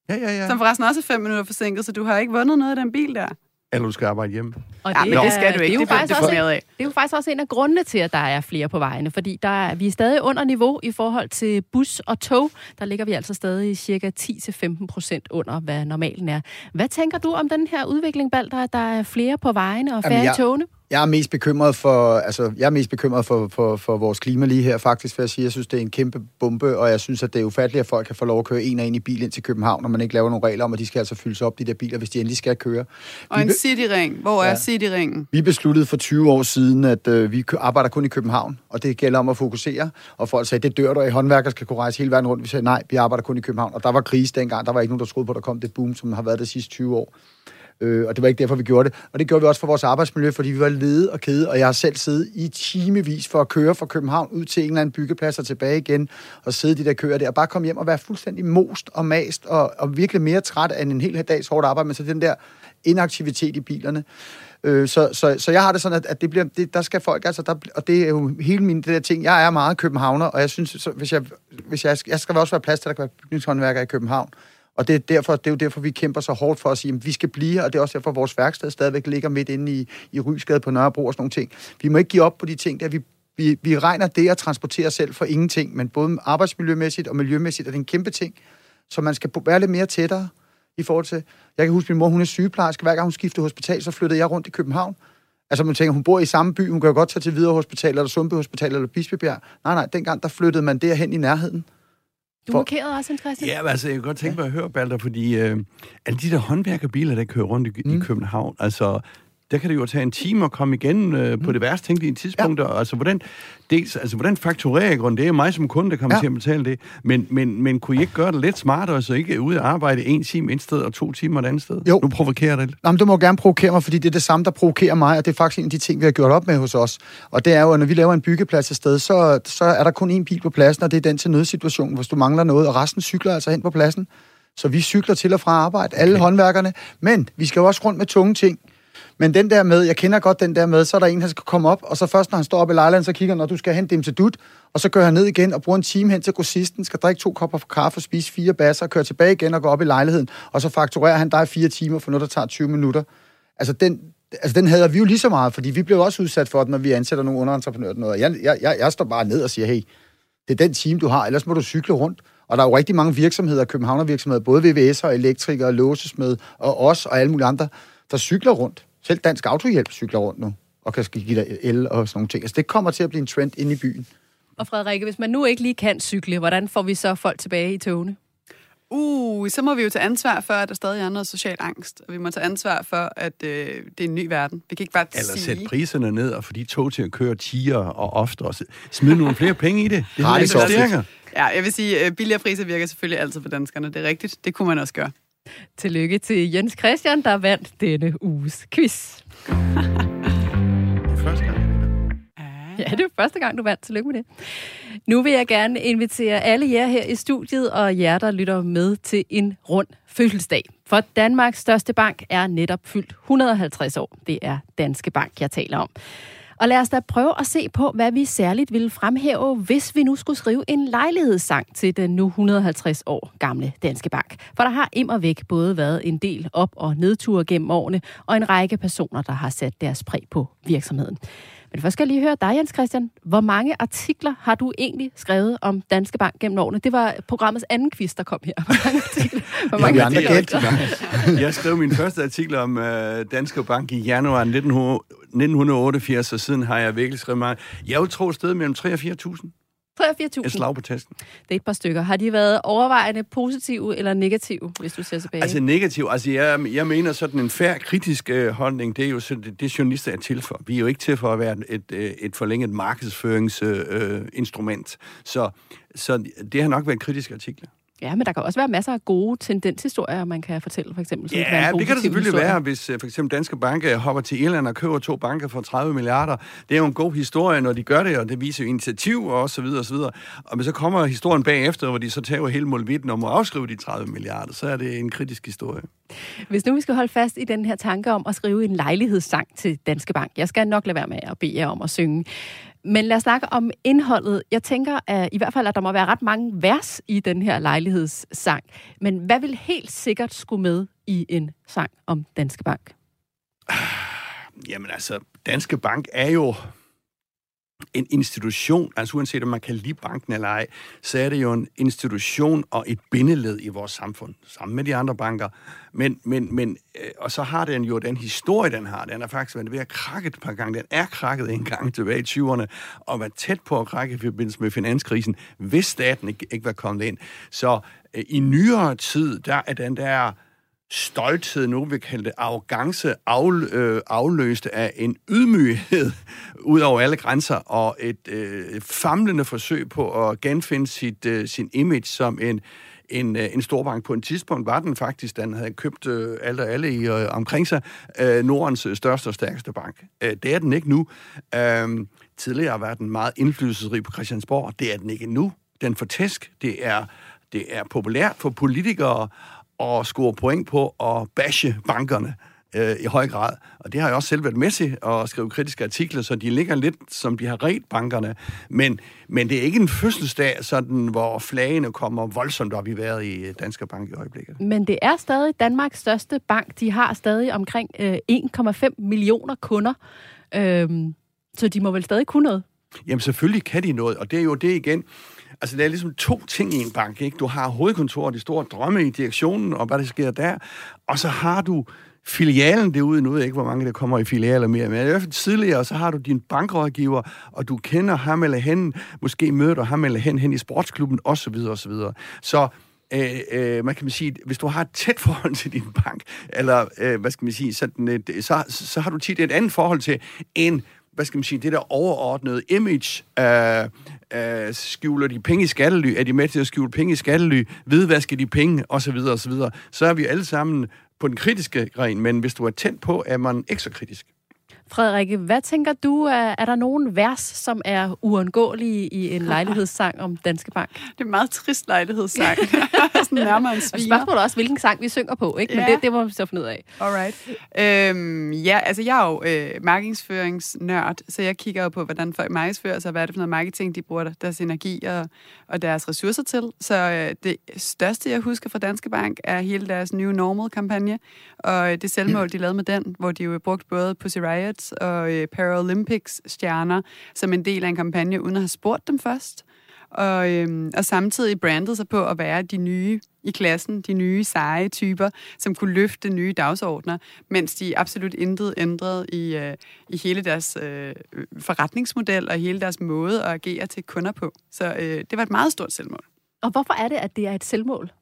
Ja, ja, ja. Som forresten også er fem minutter forsinket, så du har ikke vundet noget af den bil der eller du skal arbejde hjemme. Og det, ja, men det skal du ikke. Det er, jo det, faktisk også, af. det er jo faktisk også en af grundene til, at der er flere på vejene, fordi der er, vi er stadig under niveau i forhold til bus og tog. Der ligger vi altså stadig cirka 10-15 procent under, hvad normalen er. Hvad tænker du om den her udvikling, Balder, at der er flere på vejene og færre i togene? Jeg er mest bekymret for, altså, jeg er mest bekymret for, for, for vores klima lige her, faktisk, for jeg sige. Jeg synes, det er en kæmpe bombe, og jeg synes, at det er ufatteligt, at folk kan få lov at køre en og en i bil ind til København, når man ikke laver nogle regler om, at de skal altså fyldes op, de der biler, hvis de endelig skal køre. Og vi en cityring. Hvor er ja. cityringen? Vi besluttede for 20 år siden, at øh, vi arbejder kun i København, og det gælder om at fokusere. Og folk sagde, det dør du af, håndværker skal kunne rejse hele verden rundt. Vi sagde, nej, vi arbejder kun i København. Og der var krise dengang, der var ikke nogen, der troede på, at der kom det boom, som har været det sidste 20 år. Øh, og det var ikke derfor, vi gjorde det. Og det gjorde vi også for vores arbejdsmiljø, fordi vi var lede og kede, og jeg har selv siddet i timevis for at køre fra København ud til en eller anden byggeplads og tilbage igen, og sidde i de der køer der, og bare komme hjem og være fuldstændig most og mast, og, og virkelig mere træt end en hel dags hårdt arbejde, men så den der inaktivitet i bilerne. Øh, så, så, så jeg har det sådan, at, at det bliver, det, der skal folk, altså, der, og det er jo hele min det der ting. Jeg er meget københavner, og jeg synes, så, hvis jeg, hvis jeg, jeg skal også være plads til, at der kan være bygningshåndværker i København. Og det er, derfor, det er jo derfor, vi kæmper så hårdt for at sige, at vi skal blive her, og det er også derfor, at vores værksted stadigvæk ligger midt inde i, i Rysgade på Nørrebro og sådan nogle ting. Vi må ikke give op på de ting, der vi, vi, vi regner det at transportere selv for ingenting, men både arbejdsmiljømæssigt og miljømæssigt er det en kæmpe ting, så man skal være lidt mere tættere i forhold til... Jeg kan huske, min mor, hun er sygeplejerske. Hver gang hun skiftede hospital, så flyttede jeg rundt i København. Altså, man tænker, hun bor i samme by, hun kan jo godt tage til Hvidovre Hospital, eller Sundby Hospital, eller Bispebjerg. Nej, nej, dengang, der flyttede man derhen i nærheden. Du for... markerede også, Hans Christian? Ja, altså, jeg kan godt tænke mig at høre, Balder, fordi øh, alle de der håndværkerbiler, der kører rundt i, mm. i København, altså, der kan det jo tage en time at komme igen øh, på mm. det værste tænkelige tidspunkt. Ja. Altså, hvordan, dels, altså, hvordan fakturerer jeg grund? Det er mig som kunde, der kommer ja. til at betale det. Men, men, men kunne I ikke gøre det lidt smartere, så I ikke er ude at arbejde en time et sted og to timer et andet sted? Jo. Nu provokerer det. Jamen, du må gerne provokere mig, fordi det er det samme, der provokerer mig, og det er faktisk en af de ting, vi har gjort op med hos os. Og det er jo, at når vi laver en byggeplads et sted, så, så er der kun én bil på pladsen, og det er den til nødsituation, hvis du mangler noget, og resten cykler altså hen på pladsen. Så vi cykler til og fra arbejde, alle okay. håndværkerne. Men vi skal jo også rundt med tunge ting. Men den der med, jeg kender godt den der med, så er der en, der skal komme op, og så først, når han står op i lejligheden, så kigger han, når du skal hente dem til dut, og så kører han ned igen og bruger en time hen til grossisten, skal drikke to kopper for kaffe, spise fire basser, køre tilbage igen og gå op i lejligheden, og så fakturerer han dig fire timer for noget, der tager 20 minutter. Altså den, altså den hader vi jo lige så meget, fordi vi blev også udsat for det, når vi ansætter nogle underentreprenører. Noget. Jeg, jeg, jeg, jeg står bare ned og siger, hey, det er den time, du har, ellers må du cykle rundt. Og der er jo rigtig mange virksomheder, københavnervirksomheder, både VVS og elektrikere, låsesmed og os og alle mulige andre, der cykler rundt. Selv Dansk Autohjælp cykler rundt nu, og kan give dig el og sådan nogle ting. Altså, det kommer til at blive en trend inde i byen. Og Frederikke, hvis man nu ikke lige kan cykle, hvordan får vi så folk tilbage i togene? Uh, så må vi jo tage ansvar for, at der stadig er noget social angst. Og vi må tage ansvar for, at øh, det er en ny verden. Vi kan ikke bare Eller sige... sætte priserne ned, og få de tog til at køre tiger og ofte, og smide nogle flere penge i det. Det er investeringer. Ja, jeg vil sige, at billigere priser virker selvfølgelig altid for danskerne. Det er rigtigt. Det kunne man også gøre. Tillykke til Jens Christian, der vandt denne uges quiz. Det første gang. Ja, det er første gang, du vandt. Tillykke med det. Nu vil jeg gerne invitere alle jer her i studiet og jer, der lytter med til en rund fødselsdag. For Danmarks største bank er netop fyldt 150 år. Det er Danske Bank, jeg taler om. Og lad os da prøve at se på, hvad vi særligt ville fremhæve, hvis vi nu skulle skrive en lejlighedssang til den nu 150 år gamle Danske Bank. For der har imod væk både været en del op- og nedture gennem årene, og en række personer, der har sat deres præg på virksomheden. Men først skal jeg lige høre dig, Jens Christian. Hvor mange artikler har du egentlig skrevet om Danske Bank gennem årene? Det var programmets anden quiz, der kom her. Hvor mange artikler? Hvor mange Ja, andre artikler? Jeg skrev min første artikel om øh, Danske Bank i januar 1900 1988, og siden har jeg virkelig skrevet meget. Jeg vil tro et sted mellem 3 og 4.000. 3 og Et 4.000. slag på tasken. Det er et par stykker. Har de været overvejende positive eller negative, hvis du ser tilbage? Altså negativ, altså jeg, jeg mener sådan en færre kritisk øh, holdning, det er jo sådan, det, det journalister er til for. Vi er jo ikke til for at være et, øh, et forlænget markedsføringsinstrument. Øh, instrument. så, så det har nok været kritiske artikler. Ja, men der kan også være masser af gode tendenshistorier, man kan fortælle, for eksempel. som kan Ja, en det kan det positiv selvfølgelig historie. være, hvis øh, for eksempel Danske Bank hopper til Irland og køber to banker for 30 milliarder. Det er jo en god historie, når de gør det, og det viser jo initiativ og så videre og så videre. Og men så kommer historien bagefter, hvor de så tager hele målvitten om at afskrive de 30 milliarder, så er det en kritisk historie. Hvis nu vi skal holde fast i den her tanke om at skrive en lejlighedssang til Danske Bank. Jeg skal nok lade være med at bede jer om at synge. Men lad os snakke om indholdet. Jeg tænker at i hvert fald, at der må være ret mange vers i den her lejlighedssang. Men hvad vil helt sikkert skulle med i en sang om Danske Bank? Jamen altså, Danske Bank er jo en institution, altså uanset om man kan lide banken eller ej, så er det jo en institution og et bindeled i vores samfund, sammen med de andre banker. Men, men, men øh, og så har den jo den historie, den har. Den er faktisk været ved at krakke et par gange. Den er krakket en gang tilbage i 20'erne, og var tæt på at krakke i forbindelse med finanskrisen, hvis staten ikke, ikke var kommet ind. Så øh, i nyere tid, der er den der stolthed, nu vil kalde det arrogance, af, øh, afløst af en ydmyghed ud over alle grænser, og et øh, famlende forsøg på at genfinde sit, øh, sin image som en, en, øh, en storbank. På en tidspunkt var den faktisk, den havde købt øh, alt og alle i, øh, omkring sig, øh, Nordens øh, største og stærkeste bank. Øh, det er den ikke nu. Øh, tidligere var den meget indflydelsesrig på Christiansborg. Det er den ikke nu. Den for tæsk. Det er, det er populært for politikere at score point på at bashe bankerne øh, i høj grad. Og det har jeg også selv været med til at skrive kritiske artikler, så de ligger lidt, som de har ret bankerne. Men, men det er ikke en fødselsdag, sådan, hvor flagene kommer voldsomt op i vejret i Danske Bank i øjeblikket. Men det er stadig Danmarks største bank. De har stadig omkring øh, 1,5 millioner kunder. Øhm, så de må vel stadig kunne noget? Jamen selvfølgelig kan de noget, og det er jo det igen. Altså, det er ligesom to ting i en bank, ikke? Du har hovedkontoret, de store drømme i direktionen, og hvad der sker der, og så har du filialen derude, nu ved jeg ikke, hvor mange der kommer i filialer mere, men i hvert fald tidligere, så har du din bankrådgiver, og du kender ham eller hen, måske møder du ham eller hen hen i sportsklubben, osv. osv. Så øh, øh, man kan man sige, hvis du har et tæt forhold til din bank, eller øh, hvad skal man sige, sådan et, så, så har du tit et andet forhold til en hvad skal man sige, det der overordnede image, øh, øh, skjuler de penge i skattely, er de med til at skjule penge i skattely, hvidvaske de penge, osv. osv. Så er vi alle sammen på den kritiske gren, men hvis du er tændt på, er man ikke så kritisk. Frederik, hvad tænker du, er der nogen vers, som er uundgåelige i en lejlighedssang om Danske Bank? Det er en meget trist lejlighedssang. Sådan nærmere en sviner. Spørgsmålet er også, hvilken sang vi synger på, ikke? Men ja. det, det må vi så finde ud af. Alright. Øhm, ja, altså jeg er jo øh, markedsføringsnørd, så jeg kigger jo på, hvordan folk markedsfører sig, hvad er det for noget marketing, de bruger deres energi og, og deres ressourcer til. Så øh, det største, jeg husker fra Danske Bank, er hele deres New Normal-kampagne, og det selvmål, de lavede med den, hvor de jo brugt både Pussy Riot Pirates og øh, Paralympics-stjerner som en del af en kampagne, uden at have spurgt dem først. Og, øh, og samtidig brandet sig på at være de nye i klassen, de nye seje typer, som kunne løfte nye dagsordner, mens de absolut intet ændrede i, øh, i hele deres øh, forretningsmodel og hele deres måde at agere til kunder på. Så øh, det var et meget stort selvmål. Og hvorfor er det, at det er et selvmål?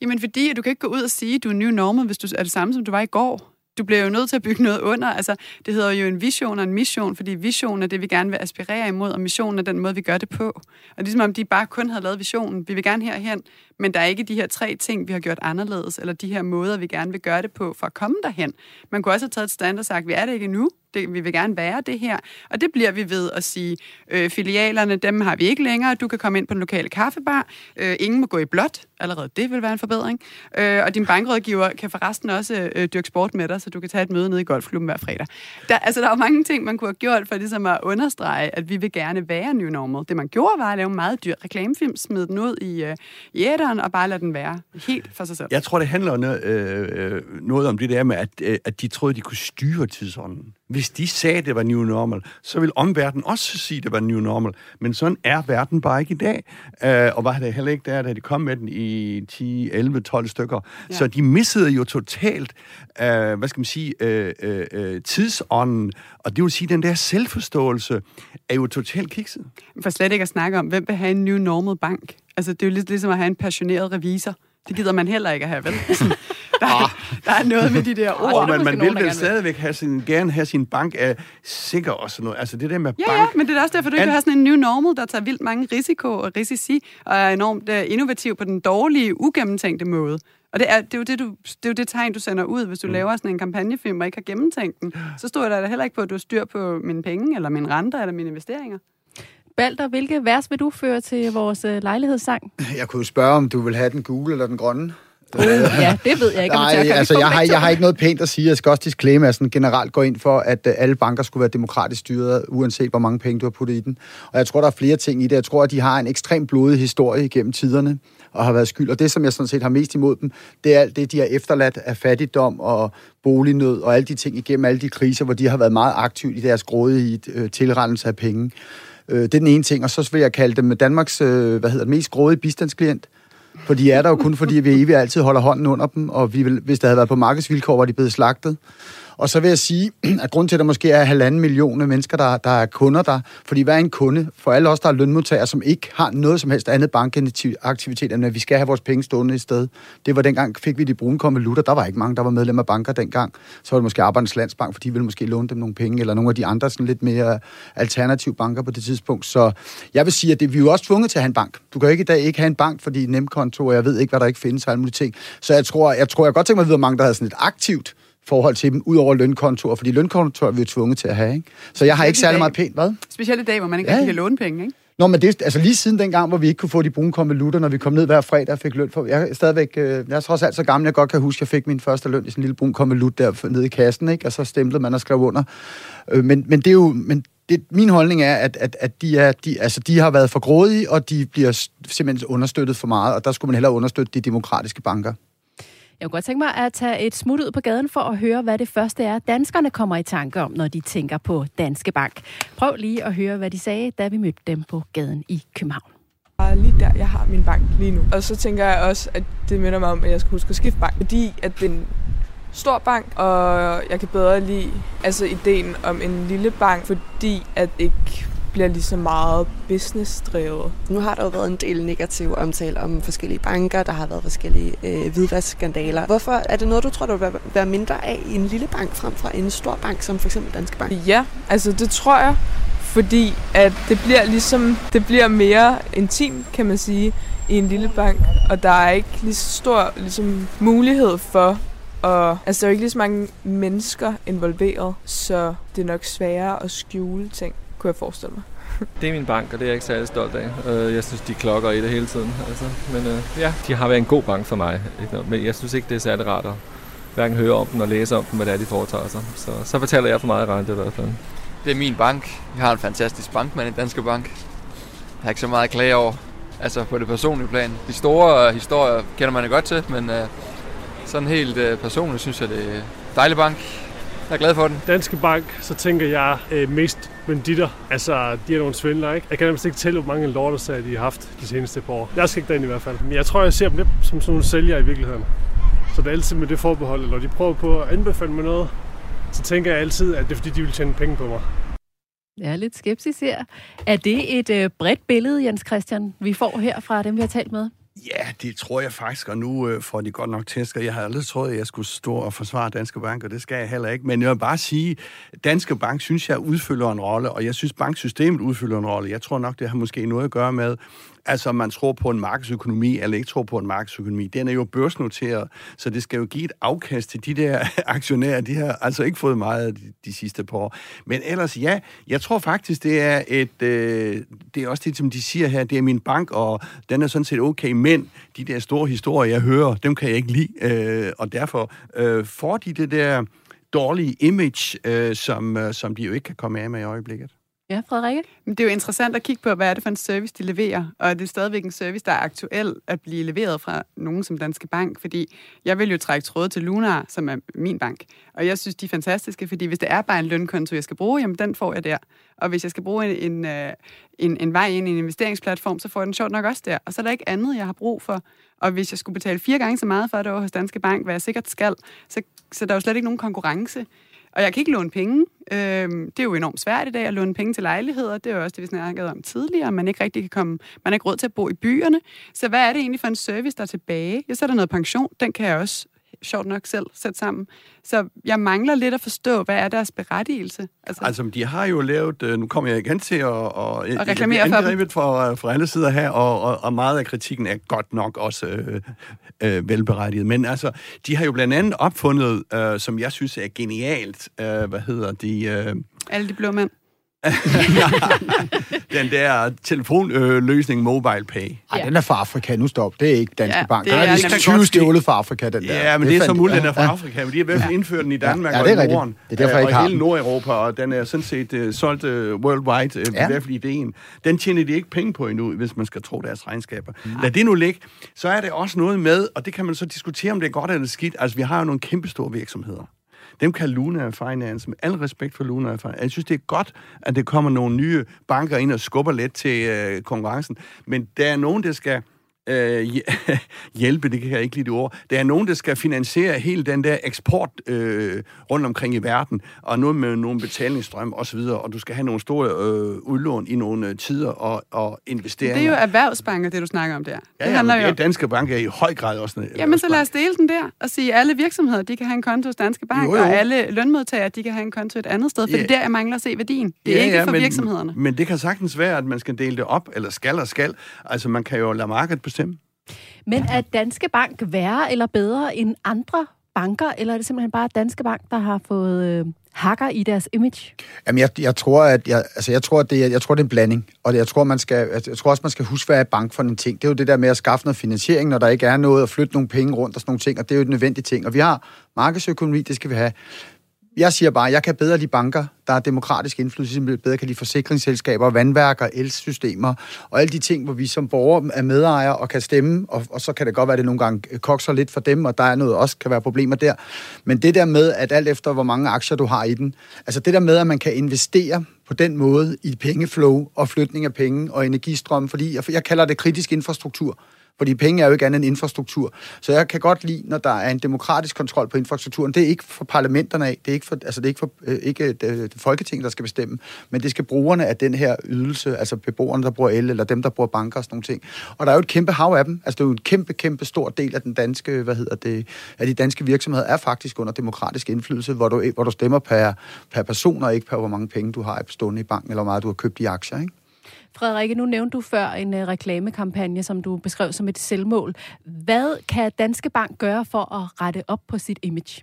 Jamen fordi, at du kan ikke gå ud og sige, at du er new normal, hvis du er det samme, som du var i går du bliver jo nødt til at bygge noget under. Altså, det hedder jo en vision og en mission, fordi vision er det, vi gerne vil aspirere imod, og missionen er den måde, vi gør det på. Og ligesom om de bare kun havde lavet visionen. Vi vil gerne herhen, men der er ikke de her tre ting, vi har gjort anderledes, eller de her måder, vi gerne vil gøre det på for at komme derhen. Man kunne også have taget et stand og sagt, vi er det ikke nu, det, vi vil gerne være det her. Og det bliver vi ved at sige, øh, filialerne, dem har vi ikke længere, du kan komme ind på den lokale kaffebar, øh, ingen må gå i blåt, allerede det vil være en forbedring, øh, og din bankrådgiver kan forresten også øh, dyrke sport med dig, så du kan tage et møde nede i golfklubben hver fredag. Der, altså, der er jo mange ting, man kunne have gjort for ligesom at understrege, at vi vil gerne være new normal. Det man gjorde, var at lave en meget dyr reklamefilm, smide den ud i, øh, i æderen og bare lade den være helt for sig selv. Jeg tror, det handler noget, øh, øh noget om det der med, at, øh, at de troede, de kunne styre tidsånden. Hvis de sagde, det var new normal, så vil omverdenen også sige, det var new normal. Men sådan er verden bare ikke i dag. Øh, og var det heller ikke der, da de kom med den i 10, 11, 12 stykker. Ja. Så de missede jo totalt, øh, hvad skal man sige, øh, øh, øh, tidsånden. Og det vil sige, at den der selvforståelse er jo totalt kikset. For slet ikke at snakke om, hvem vil have en new normal bank? Altså, det er jo lidt ligesom at have en passioneret revisor. Det gider man heller ikke at have, vel? Der, er, der er noget med de der ord. Oh, men man vil vel stadigvæk have sin, gerne have sin bank af sikker og sådan noget. Altså det der med ja, bank... Ja, men det er også derfor, du ikke have sådan en new normal, der tager vildt mange risiko og risici, og er enormt uh, innovativ på den dårlige, ugennemtænkte måde. Og det er, det er jo det, du, det er jo det tegn, du sender ud, hvis du mm. laver sådan en kampagnefilm og ikke har gennemtænkt den. Så står der heller ikke på, at du har styr på mine penge, eller mine renter, eller mine investeringer. Balder, hvilke vers vil du føre til vores øh, lejlighedssang? Jeg kunne spørge, om du vil have den gule eller den grønne. Uh, ja, det ved jeg ikke. Nej, altså, jeg har, jeg har ikke noget pænt at sige. Jeg skal også disclaim, at jeg sådan generelt går ind for, at uh, alle banker skulle være demokratisk styret, uanset hvor mange penge du har puttet i den. Og jeg tror, der er flere ting i det. Jeg tror, at de har en ekstremt blodig historie gennem tiderne og har været skyld. Og det, som jeg sådan set har mest imod dem, det er alt det, de har efterladt af fattigdom og bolignød og alle de ting igennem alle de kriser, hvor de har været meget aktive i deres grådige uh, tilrendelse af penge. Uh, det er den ene ting. Og så vil jeg kalde dem Danmarks uh, hvad hedder det, mest grådige bistandsklient. For de er der jo kun, fordi vi evigt altid holder hånden under dem, og vi vil, hvis der havde været på markedsvilkår, var de blevet slagtet. Og så vil jeg sige, at grund til, at der måske er halvanden millioner mennesker, der, der er kunder der, fordi hvad er en kunde? For alle os, der er lønmodtagere, som ikke har noget som helst andet bankaktivitet, end at vi skal have vores penge stående i sted. Det var dengang, fik vi de brune konvolutter. Der var ikke mange, der var medlem af banker dengang. Så var det måske Arbejdernes Landsbank, fordi de ville måske låne dem nogle penge, eller nogle af de andre sådan lidt mere alternative banker på det tidspunkt. Så jeg vil sige, at det, vi er jo også tvunget til at have en bank. Du kan jo ikke i dag ikke have en bank, fordi nemkonto, og jeg ved ikke, hvad der ikke findes, og alle mulige ting. Så jeg tror, jeg tror, jeg godt tænker mig at vide, hvor mange, der havde sådan et aktivt forhold til dem, ud over lønkontorer, fordi lønkontorer er vi jo tvunget til at have, ikke? Så jeg har ikke særlig meget pænt, hvad? Specielt i dag, hvor man ikke ja. kan låne penge, ikke? Nå, men det, altså lige siden dengang, hvor vi ikke kunne få de brune konvolutter, når vi kom ned hver fredag og fik løn for... Jeg er stadigvæk... Øh, jeg er trods alt så gammel, jeg godt kan huske, at jeg fik min første løn i sådan en lille brun konvolut der nede i kassen, ikke? Og så stemplede man og skrev under. Øh, men, men det er jo... Men det, min holdning er, at, at, at de, er, de, altså, de har været for grådige, og de bliver simpelthen understøttet for meget, og der skulle man hellere understøtte de demokratiske banker. Jeg kunne godt tænke mig at tage et smut ud på gaden for at høre, hvad det første er, danskerne kommer i tanke om, når de tænker på Danske Bank. Prøv lige at høre, hvad de sagde, da vi mødte dem på gaden i København. Lige der, jeg har min bank lige nu. Og så tænker jeg også, at det minder mig om, at jeg skal huske at skifte bank. Fordi at den stor bank, og jeg kan bedre lide altså ideen om en lille bank, fordi at ikke bliver lige så meget business-drevet. Nu har der jo været en del negativ omtale om forskellige banker, der har været forskellige øh, hvidvaskskandaler. Hvorfor er det noget, du tror, der vil være mindre af i en lille bank frem for en stor bank, som for eksempel Danske Bank? Ja, altså det tror jeg, fordi at det bliver ligesom, det bliver mere intimt, kan man sige, i en lille bank, og der er ikke lige så stor ligesom, mulighed for og altså, der er jo ikke lige så mange mennesker involveret, så det er nok sværere at skjule ting, kunne jeg forestille mig. Det er min bank, og det er jeg ikke særlig stolt af. Øh, jeg synes, de klokker i det hele tiden. Altså. Men øh, ja, de har været en god bank for mig. Men jeg synes ikke, det er særlig rart at hverken høre om dem og læse om dem, hvad det er, de foretager sig. Så, så betaler jeg for meget rente i hvert fald. Det er min bank. Jeg har en fantastisk bankmand i Danske Bank. Jeg har ikke så meget at klage over. Altså på det personlige plan. De store historier kender man det godt til, men øh, sådan helt øh, personligt synes jeg, det er en dejlig bank. Jeg er glad for den. Danske Bank, så tænker jeg øh, mest banditter. Altså, de er nogle svindler, ikke? Jeg kan nærmest ikke tælle, hvor mange lortesager de har haft de seneste par år. Jeg skal ikke derind i hvert fald. Men jeg tror, jeg ser dem lidt som sådan nogle sælgere i virkeligheden. Så det er altid med det forbehold, når de prøver på at anbefale mig noget, så tænker jeg altid, at det er fordi, de vil tjene penge på mig. Jeg er lidt skepsis her. Er det et øh, bredt billede, Jens Christian, vi får her fra dem, vi har talt med? Ja, det tror jeg faktisk, og nu øh, får de godt nok tæsker. Jeg havde aldrig troet, at jeg skulle stå og forsvare Danske Bank, og det skal jeg heller ikke. Men jeg vil bare sige, Danske Bank synes jeg udfylder en rolle, og jeg synes, banksystemet udfylder en rolle. Jeg tror nok, det har måske noget at gøre med, Altså, man tror på en markedsøkonomi, eller ikke tror på en markedsøkonomi. Den er jo børsnoteret, så det skal jo give et afkast til de der aktionærer. De har altså ikke fået meget de, de sidste par år. Men ellers, ja, jeg tror faktisk, det er et... Øh, det er også det, som de siger her, det er min bank, og den er sådan set okay, men de der store historier, jeg hører, dem kan jeg ikke lide, øh, og derfor øh, får de det der dårlige image, øh, som, øh, som de jo ikke kan komme af med i øjeblikket. Ja, Frederikke? Det er jo interessant at kigge på, hvad er det for en service, de leverer, og er det stadigvæk en service, der er aktuel at blive leveret fra nogen som Danske Bank, fordi jeg vil jo trække tråd til Lunar, som er min bank, og jeg synes, de er fantastiske, fordi hvis det er bare en lønkonto, jeg skal bruge, jamen den får jeg der. Og hvis jeg skal bruge en, en, øh, en, en vej ind i en investeringsplatform, så får jeg den sjovt nok også der. Og så er der ikke andet, jeg har brug for. Og hvis jeg skulle betale fire gange så meget for det over hos Danske Bank, hvad jeg sikkert skal, så, så der er jo slet ikke nogen konkurrence. Og jeg kan ikke låne penge. Øhm, det er jo enormt svært i dag at låne penge til lejligheder. Det er jo også det, vi snakkede om tidligere. Man ikke rigtig kan komme, man har ikke råd til at bo i byerne. Så hvad er det egentlig for en service, der er tilbage? Jeg sætter noget pension. Den kan jeg også sjovt nok selv sætte sammen. Så jeg mangler lidt at forstå, hvad er deres berettigelse? Altså, altså de har jo lavet, øh, nu kommer jeg igen til at, og, og reklamere for dem. For, for alle sider her, og, og, og meget af kritikken er godt nok også øh, øh, velberettiget. Men altså, de har jo blandt andet opfundet, øh, som jeg synes er genialt, øh, hvad hedder de... Øh, alle de blå mænd. den der telefonløsning Mobile Pay. Ej, ja. den er fra Afrika. Nu stop. Det er ikke Danske ja, Bank. Det er, den er 20 stjålet fra Afrika, den der. Ja, men det, det er så muligt, den er fra Afrika. Men de har i hvert fald indført den i Danmark ja, ja, det er og i Norden. Det er derfor, jeg ikke og har hele Nordeuropa, og den er sådan set uh, solgt uh, worldwide, uh, ja. i hvert fald ideen. Den tjener de ikke penge på endnu, hvis man skal tro deres regnskaber. Mm. Lad det nu ligge. Så er det også noget med, og det kan man så diskutere, om det er godt eller skidt. Altså, vi har jo nogle kæmpe store virksomheder. Dem kan Luna Finance, med al respekt for Luna Finance. Jeg synes, det er godt, at det kommer nogle nye banker ind og skubber lidt til øh, konkurrencen. Men der er nogen, der skal øh, hjælpe, det kan jeg ikke lide det ord. Det er nogen, der skal finansiere hele den der eksport øh, rundt omkring i verden, og noget med nogle betalingsstrøm osv., og du skal have nogle store øh, udlån i nogle øh, tider og, og investeringer. Det er jo erhvervsbanker, det du snakker om der. Det ja, ja, handler men det jo Danske Bank er i høj grad også en Jamen, så lad os dele den der, og sige, at alle virksomheder, de kan have en konto hos Danske Bank, jo, jo. og alle lønmodtagere, de kan have en konto et andet sted, for ja. er der, jeg mangler at se værdien. Det er ja, ikke ja, for men, virksomhederne. Men det kan sagtens være, at man skal dele det op, eller skal og skal. Altså, man kan jo lade markedet bestemme. Men er Danske Bank værre eller bedre end andre banker, eller er det simpelthen bare Danske Bank, der har fået øh, hakker i deres image? Jamen, jeg, jeg tror, at jeg, altså, jeg tror, at det er, jeg tror, det er en blanding. Og jeg tror, man skal, jeg tror også, man skal huske, hvad er bank for en ting. Det er jo det der med at skaffe noget finansiering, når der ikke er noget, at flytte nogle penge rundt og sådan nogle ting, og det er jo et nødvendigt ting. Og vi har markedsøkonomi, det skal vi have jeg siger bare, at jeg kan bedre lide banker, der er demokratisk indflydelse, ligesom som bedre kan lide forsikringsselskaber, vandværker, elsystemer og alle de ting, hvor vi som borgere er medejere og kan stemme, og, og så kan det godt være, at det nogle gange øh, kokser lidt for dem, og der er noget også kan være problemer der. Men det der med, at alt efter hvor mange aktier du har i den, altså det der med, at man kan investere på den måde i pengeflow og flytning af penge og energistrøm, fordi jeg, jeg kalder det kritisk infrastruktur. Fordi penge er jo ikke andet end infrastruktur. Så jeg kan godt lide, når der er en demokratisk kontrol på infrastrukturen. Det er ikke for parlamenterne af, det er ikke for, altså det er ikke, for, øh, ikke øh, det, det Folketinget, der skal bestemme, men det skal brugerne af den her ydelse, altså beboerne, der bruger el, eller dem, der bruger banker og sådan nogle ting. Og der er jo et kæmpe hav af dem. Altså det er jo en kæmpe, kæmpe stor del af den danske, hvad hedder det, af de danske virksomheder er faktisk under demokratisk indflydelse, hvor du, hvor du stemmer per, per person, og ikke per hvor mange penge du har stående i banken, eller hvor meget du har købt i aktier, ikke? Frederikke, nu nævnte du før en uh, reklamekampagne, som du beskrev som et selvmål. Hvad kan Danske Bank gøre for at rette op på sit image?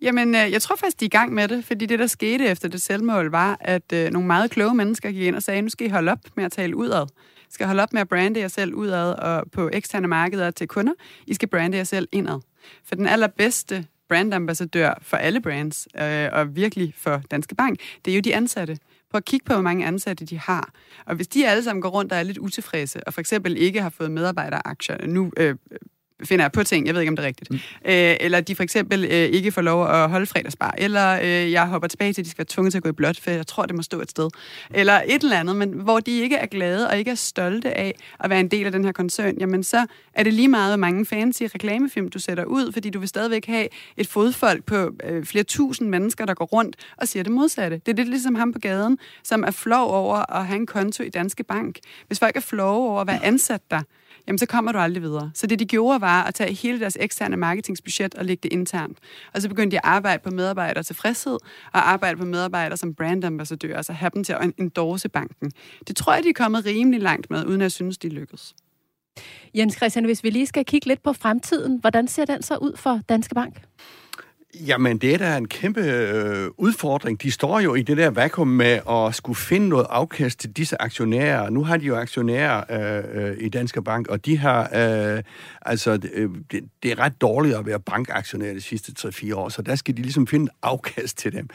Jamen, øh, jeg tror faktisk, de er i gang med det, fordi det, der skete efter det selvmål, var, at øh, nogle meget kloge mennesker gik ind og sagde, nu skal I holde op med at tale udad. I skal holde op med at brande jer selv udad og på eksterne markeder til kunder. I skal brande jer selv indad. For den allerbedste brandambassadør for alle brands, øh, og virkelig for Danske Bank, det er jo de ansatte. Prøv at kigge på, hvor mange ansatte de har. Og hvis de alle sammen går rundt og er lidt utilfredse, og for eksempel ikke har fået medarbejderaktier, nu øh, finder jeg på ting, jeg ved ikke, om det er rigtigt. Mm. Øh, eller de for eksempel øh, ikke får lov at holde fredagsbar, eller øh, jeg hopper tilbage til, at de skal være tvunget til at gå i blot, for jeg tror, det må stå et sted. Eller et eller andet, men hvor de ikke er glade og ikke er stolte af at være en del af den her koncern, jamen så er det lige meget, hvor mange fancy reklamefilm du sætter ud, fordi du vil stadigvæk have et fodfolk på øh, flere tusind mennesker, der går rundt og siger det modsatte. Det er lidt ligesom ham på gaden, som er flov over at have en konto i Danske Bank. Hvis folk er flove over at være ansat der, jamen så kommer du aldrig videre. Så det, de gjorde, var at tage hele deres eksterne marketingsbudget og lægge det internt. Og så begyndte de at arbejde på medarbejder tilfredshed, og arbejde på medarbejdere som brandambassadører, altså have dem til at endorse banken. Det tror jeg, de er kommet rimelig langt med, uden at jeg synes, de lykkedes. Jens Christian, hvis vi lige skal kigge lidt på fremtiden, hvordan ser den så ud for Danske Bank? Jamen, det er da en kæmpe øh, udfordring. De står jo i det der vakuum med at skulle finde noget afkast til disse aktionærer. Nu har de jo aktionærer øh, øh, i Danske Bank, og de har, øh, altså, øh, det, det er ret dårligt at være bankaktionær de sidste 3-4 år, så der skal de ligesom finde afkast til dem.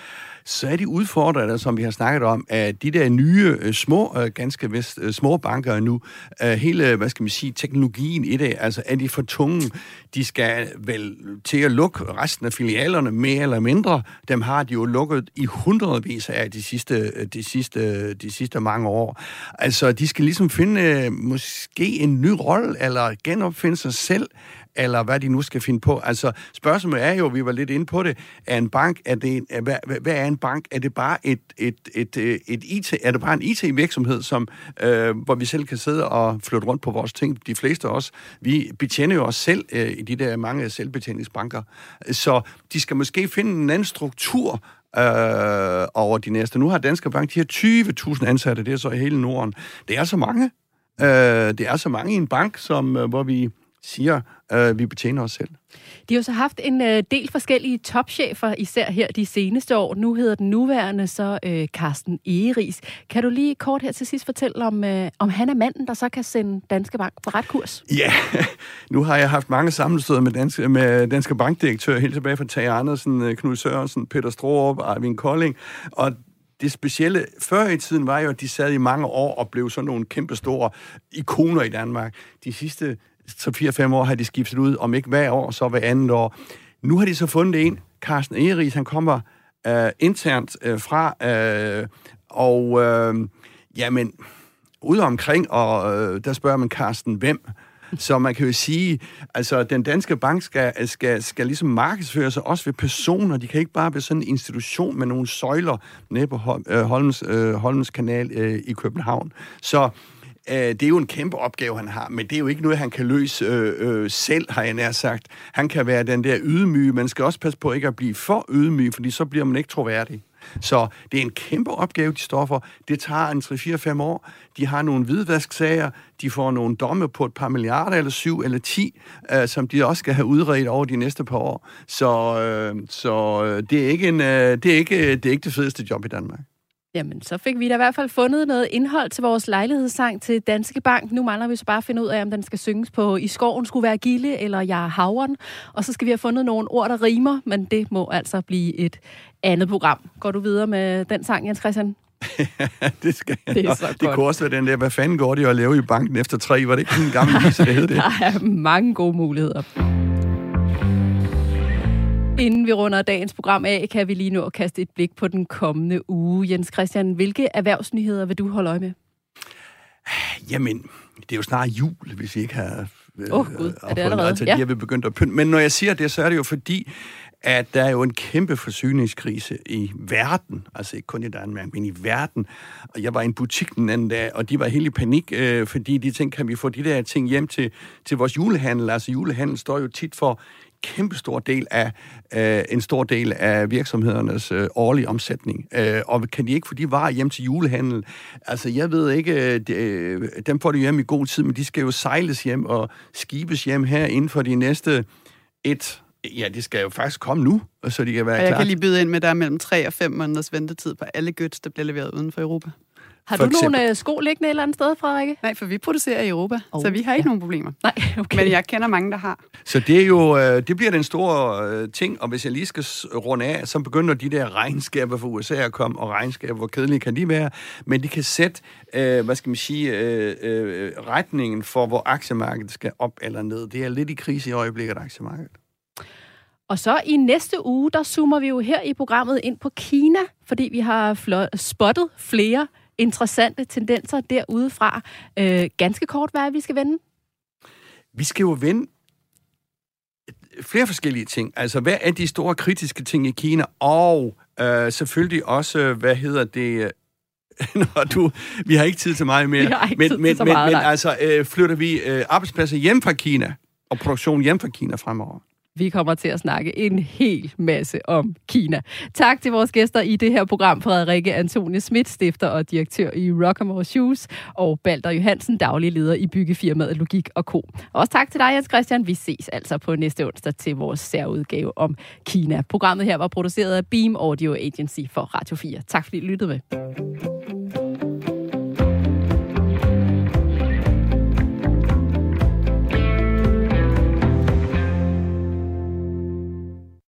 Så er de udfordrende, som vi har snakket om, at de der nye, øh, små, øh, ganske vist, små banker nu, hele, hvad skal man sige, teknologien i det, altså er de for tunge? De skal vel til at lukke resten af filialerne mere eller mindre, dem har de jo lukket i hundredvis af de sidste, de sidste, de sidste mange år. Altså, de skal ligesom finde måske en ny rolle, eller genopfinde sig selv, eller hvad de nu skal finde på. Altså, spørgsmålet er jo, vi var lidt inde på det, er en bank, er det, hvad, hvad er en bank? Er det bare et, et, et, et, et IT, er det bare en IT-virksomhed, som, øh, hvor vi selv kan sidde og flytte rundt på vores ting? De fleste af os, vi betjener jo os selv øh, i de der mange selvbetjeningsbanker. Så de skal måske finde en anden struktur, øh, over de næste. Nu har Danske Bank, de her 20.000 ansatte, det er så i hele Norden. Det er så mange. Øh, det er så mange i en bank, som, øh, hvor vi siger, øh, vi betjener os selv. De har jo så haft en øh, del forskellige topchefer, især her de seneste år. Nu hedder den nuværende så øh, Carsten Egeris. Kan du lige kort her til sidst fortælle, om, øh, om han er manden, der så kan sende Danske Bank på ret kurs? Ja, nu har jeg haft mange sammenstød med Danske, med Danske Bankdirektør, helt tilbage fra Tage Andersen, øh, Knud Sørensen, Peter Strohrup, Arvin Kolding, og det specielle før i tiden var jo, at de sad i mange år og blev sådan nogle kæmpe store ikoner i Danmark. De sidste så 4-5 år har de skiftet ud, om ikke hver år, så hver andet år. Nu har de så fundet en, Carsten Egeris, han kommer øh, internt øh, fra, øh, og øh, jamen, ude omkring, og øh, der spørger man Carsten, hvem? Så man kan jo sige, altså den danske bank skal, skal, skal ligesom markedsføre sig også ved personer. De kan ikke bare blive sådan en institution med nogle søjler nede på øh, Holmes, øh, kanal øh, i København. Så øh, det er jo en kæmpe opgave, han har, men det er jo ikke noget, han kan løse øh, øh, selv, har jeg nær sagt. Han kan være den der ydmyge. Man skal også passe på ikke at blive for ydmyg, fordi så bliver man ikke troværdig. Så det er en kæmpe opgave, de står for. Det tager en 3-4-5 år. De har nogle hvidvasksager. De får nogle domme på et par milliarder, eller syv eller ti, øh, som de også skal have udredt over de næste par år. Så, øh, så øh, det, er ikke en, øh, det, er ikke, øh, det er ikke det fedeste job i Danmark. Jamen, så fik vi da i hvert fald fundet noget indhold til vores lejlighedssang til Danske Bank. Nu mangler vi så bare at finde ud af, om den skal synges på I skoven skulle være Gille eller Jeg er havren. Og så skal vi have fundet nogle ord, der rimer, men det må altså blive et andet program. Går du videre med den sang, Jens Christian? det skal jeg. Det, er så det kunne også være den der, hvad fanden går det at lave i banken efter tre? Var det ikke en gammel vise, det hed det? Der er mange gode muligheder. Inden vi runder dagens program af, kan vi lige nu kaste et blik på den kommende uge. Jens Christian, hvilke erhvervsnyheder vil du holde øje med? Jamen, det er jo snart jul, hvis vi ikke har... Åh oh, gud, er det allerede? Ja. er begyndt at pynte. Men når jeg siger det, så er det jo fordi, at der er jo en kæmpe forsyningskrise i verden, altså ikke kun i Danmark, men i verden. Og jeg var i en butik den anden dag, og de var helt i panik, øh, fordi de tænkte, kan vi få de der ting hjem til, til vores julehandel? Altså julehandel står jo tit for kæmpe stor del af øh, en stor del af virksomhedernes øh, årlige omsætning. Øh, og kan de ikke få de varer hjem til julehandel? Altså, jeg ved ikke, øh, de, øh, dem får de hjem i god tid, men de skal jo sejles hjem og skibes hjem her inden for de næste et Ja, det skal jo faktisk komme nu, så de kan være klar. Og jeg kan lige byde ind med, at der er mellem 3 og 5 måneders ventetid på alle goods, der bliver leveret uden for Europa. Har du eksempel. nogle øh, sko liggende et eller andet sted, Frederikke? Nej, for vi producerer i Europa, oh, så vi har ikke ja. nogen problemer. Nej, okay. Men jeg kender mange, der har. Så det er jo øh, det bliver den store øh, ting, og hvis jeg lige skal runde af, så begynder de der regnskaber for USA at komme, og regnskaber, hvor kedelige kan de være, men de kan sætte, øh, hvad skal man sige, øh, øh, retningen for, hvor aktiemarkedet skal op eller ned. Det er lidt i krise i øjeblikket, aktiemarkedet. Og så i næste uge, der zoomer vi jo her i programmet ind på Kina, fordi vi har spottet flere interessante tendenser derudefra. Øh, ganske kort, hvad er vi skal vende? Vi skal jo vende flere forskellige ting. Altså, hvad er de store kritiske ting i Kina? Og øh, selvfølgelig også, hvad hedder det... Når du, vi har ikke tid til meget mere. men, men, men, meget, men altså, øh, flytter vi øh, arbejdspladser hjem fra Kina, og produktion hjem fra Kina fremover? Vi kommer til at snakke en hel masse om Kina. Tak til vores gæster i det her program, Frederikke Antone Schmidt, stifter og direktør i Rockamore Shoes, og Balder Johansen, daglig leder i byggefirmaet Logik og Co. Også tak til dig, Jens Christian. Vi ses altså på næste onsdag til vores særudgave om Kina. Programmet her var produceret af Beam Audio Agency for Radio 4. Tak fordi I lyttede med.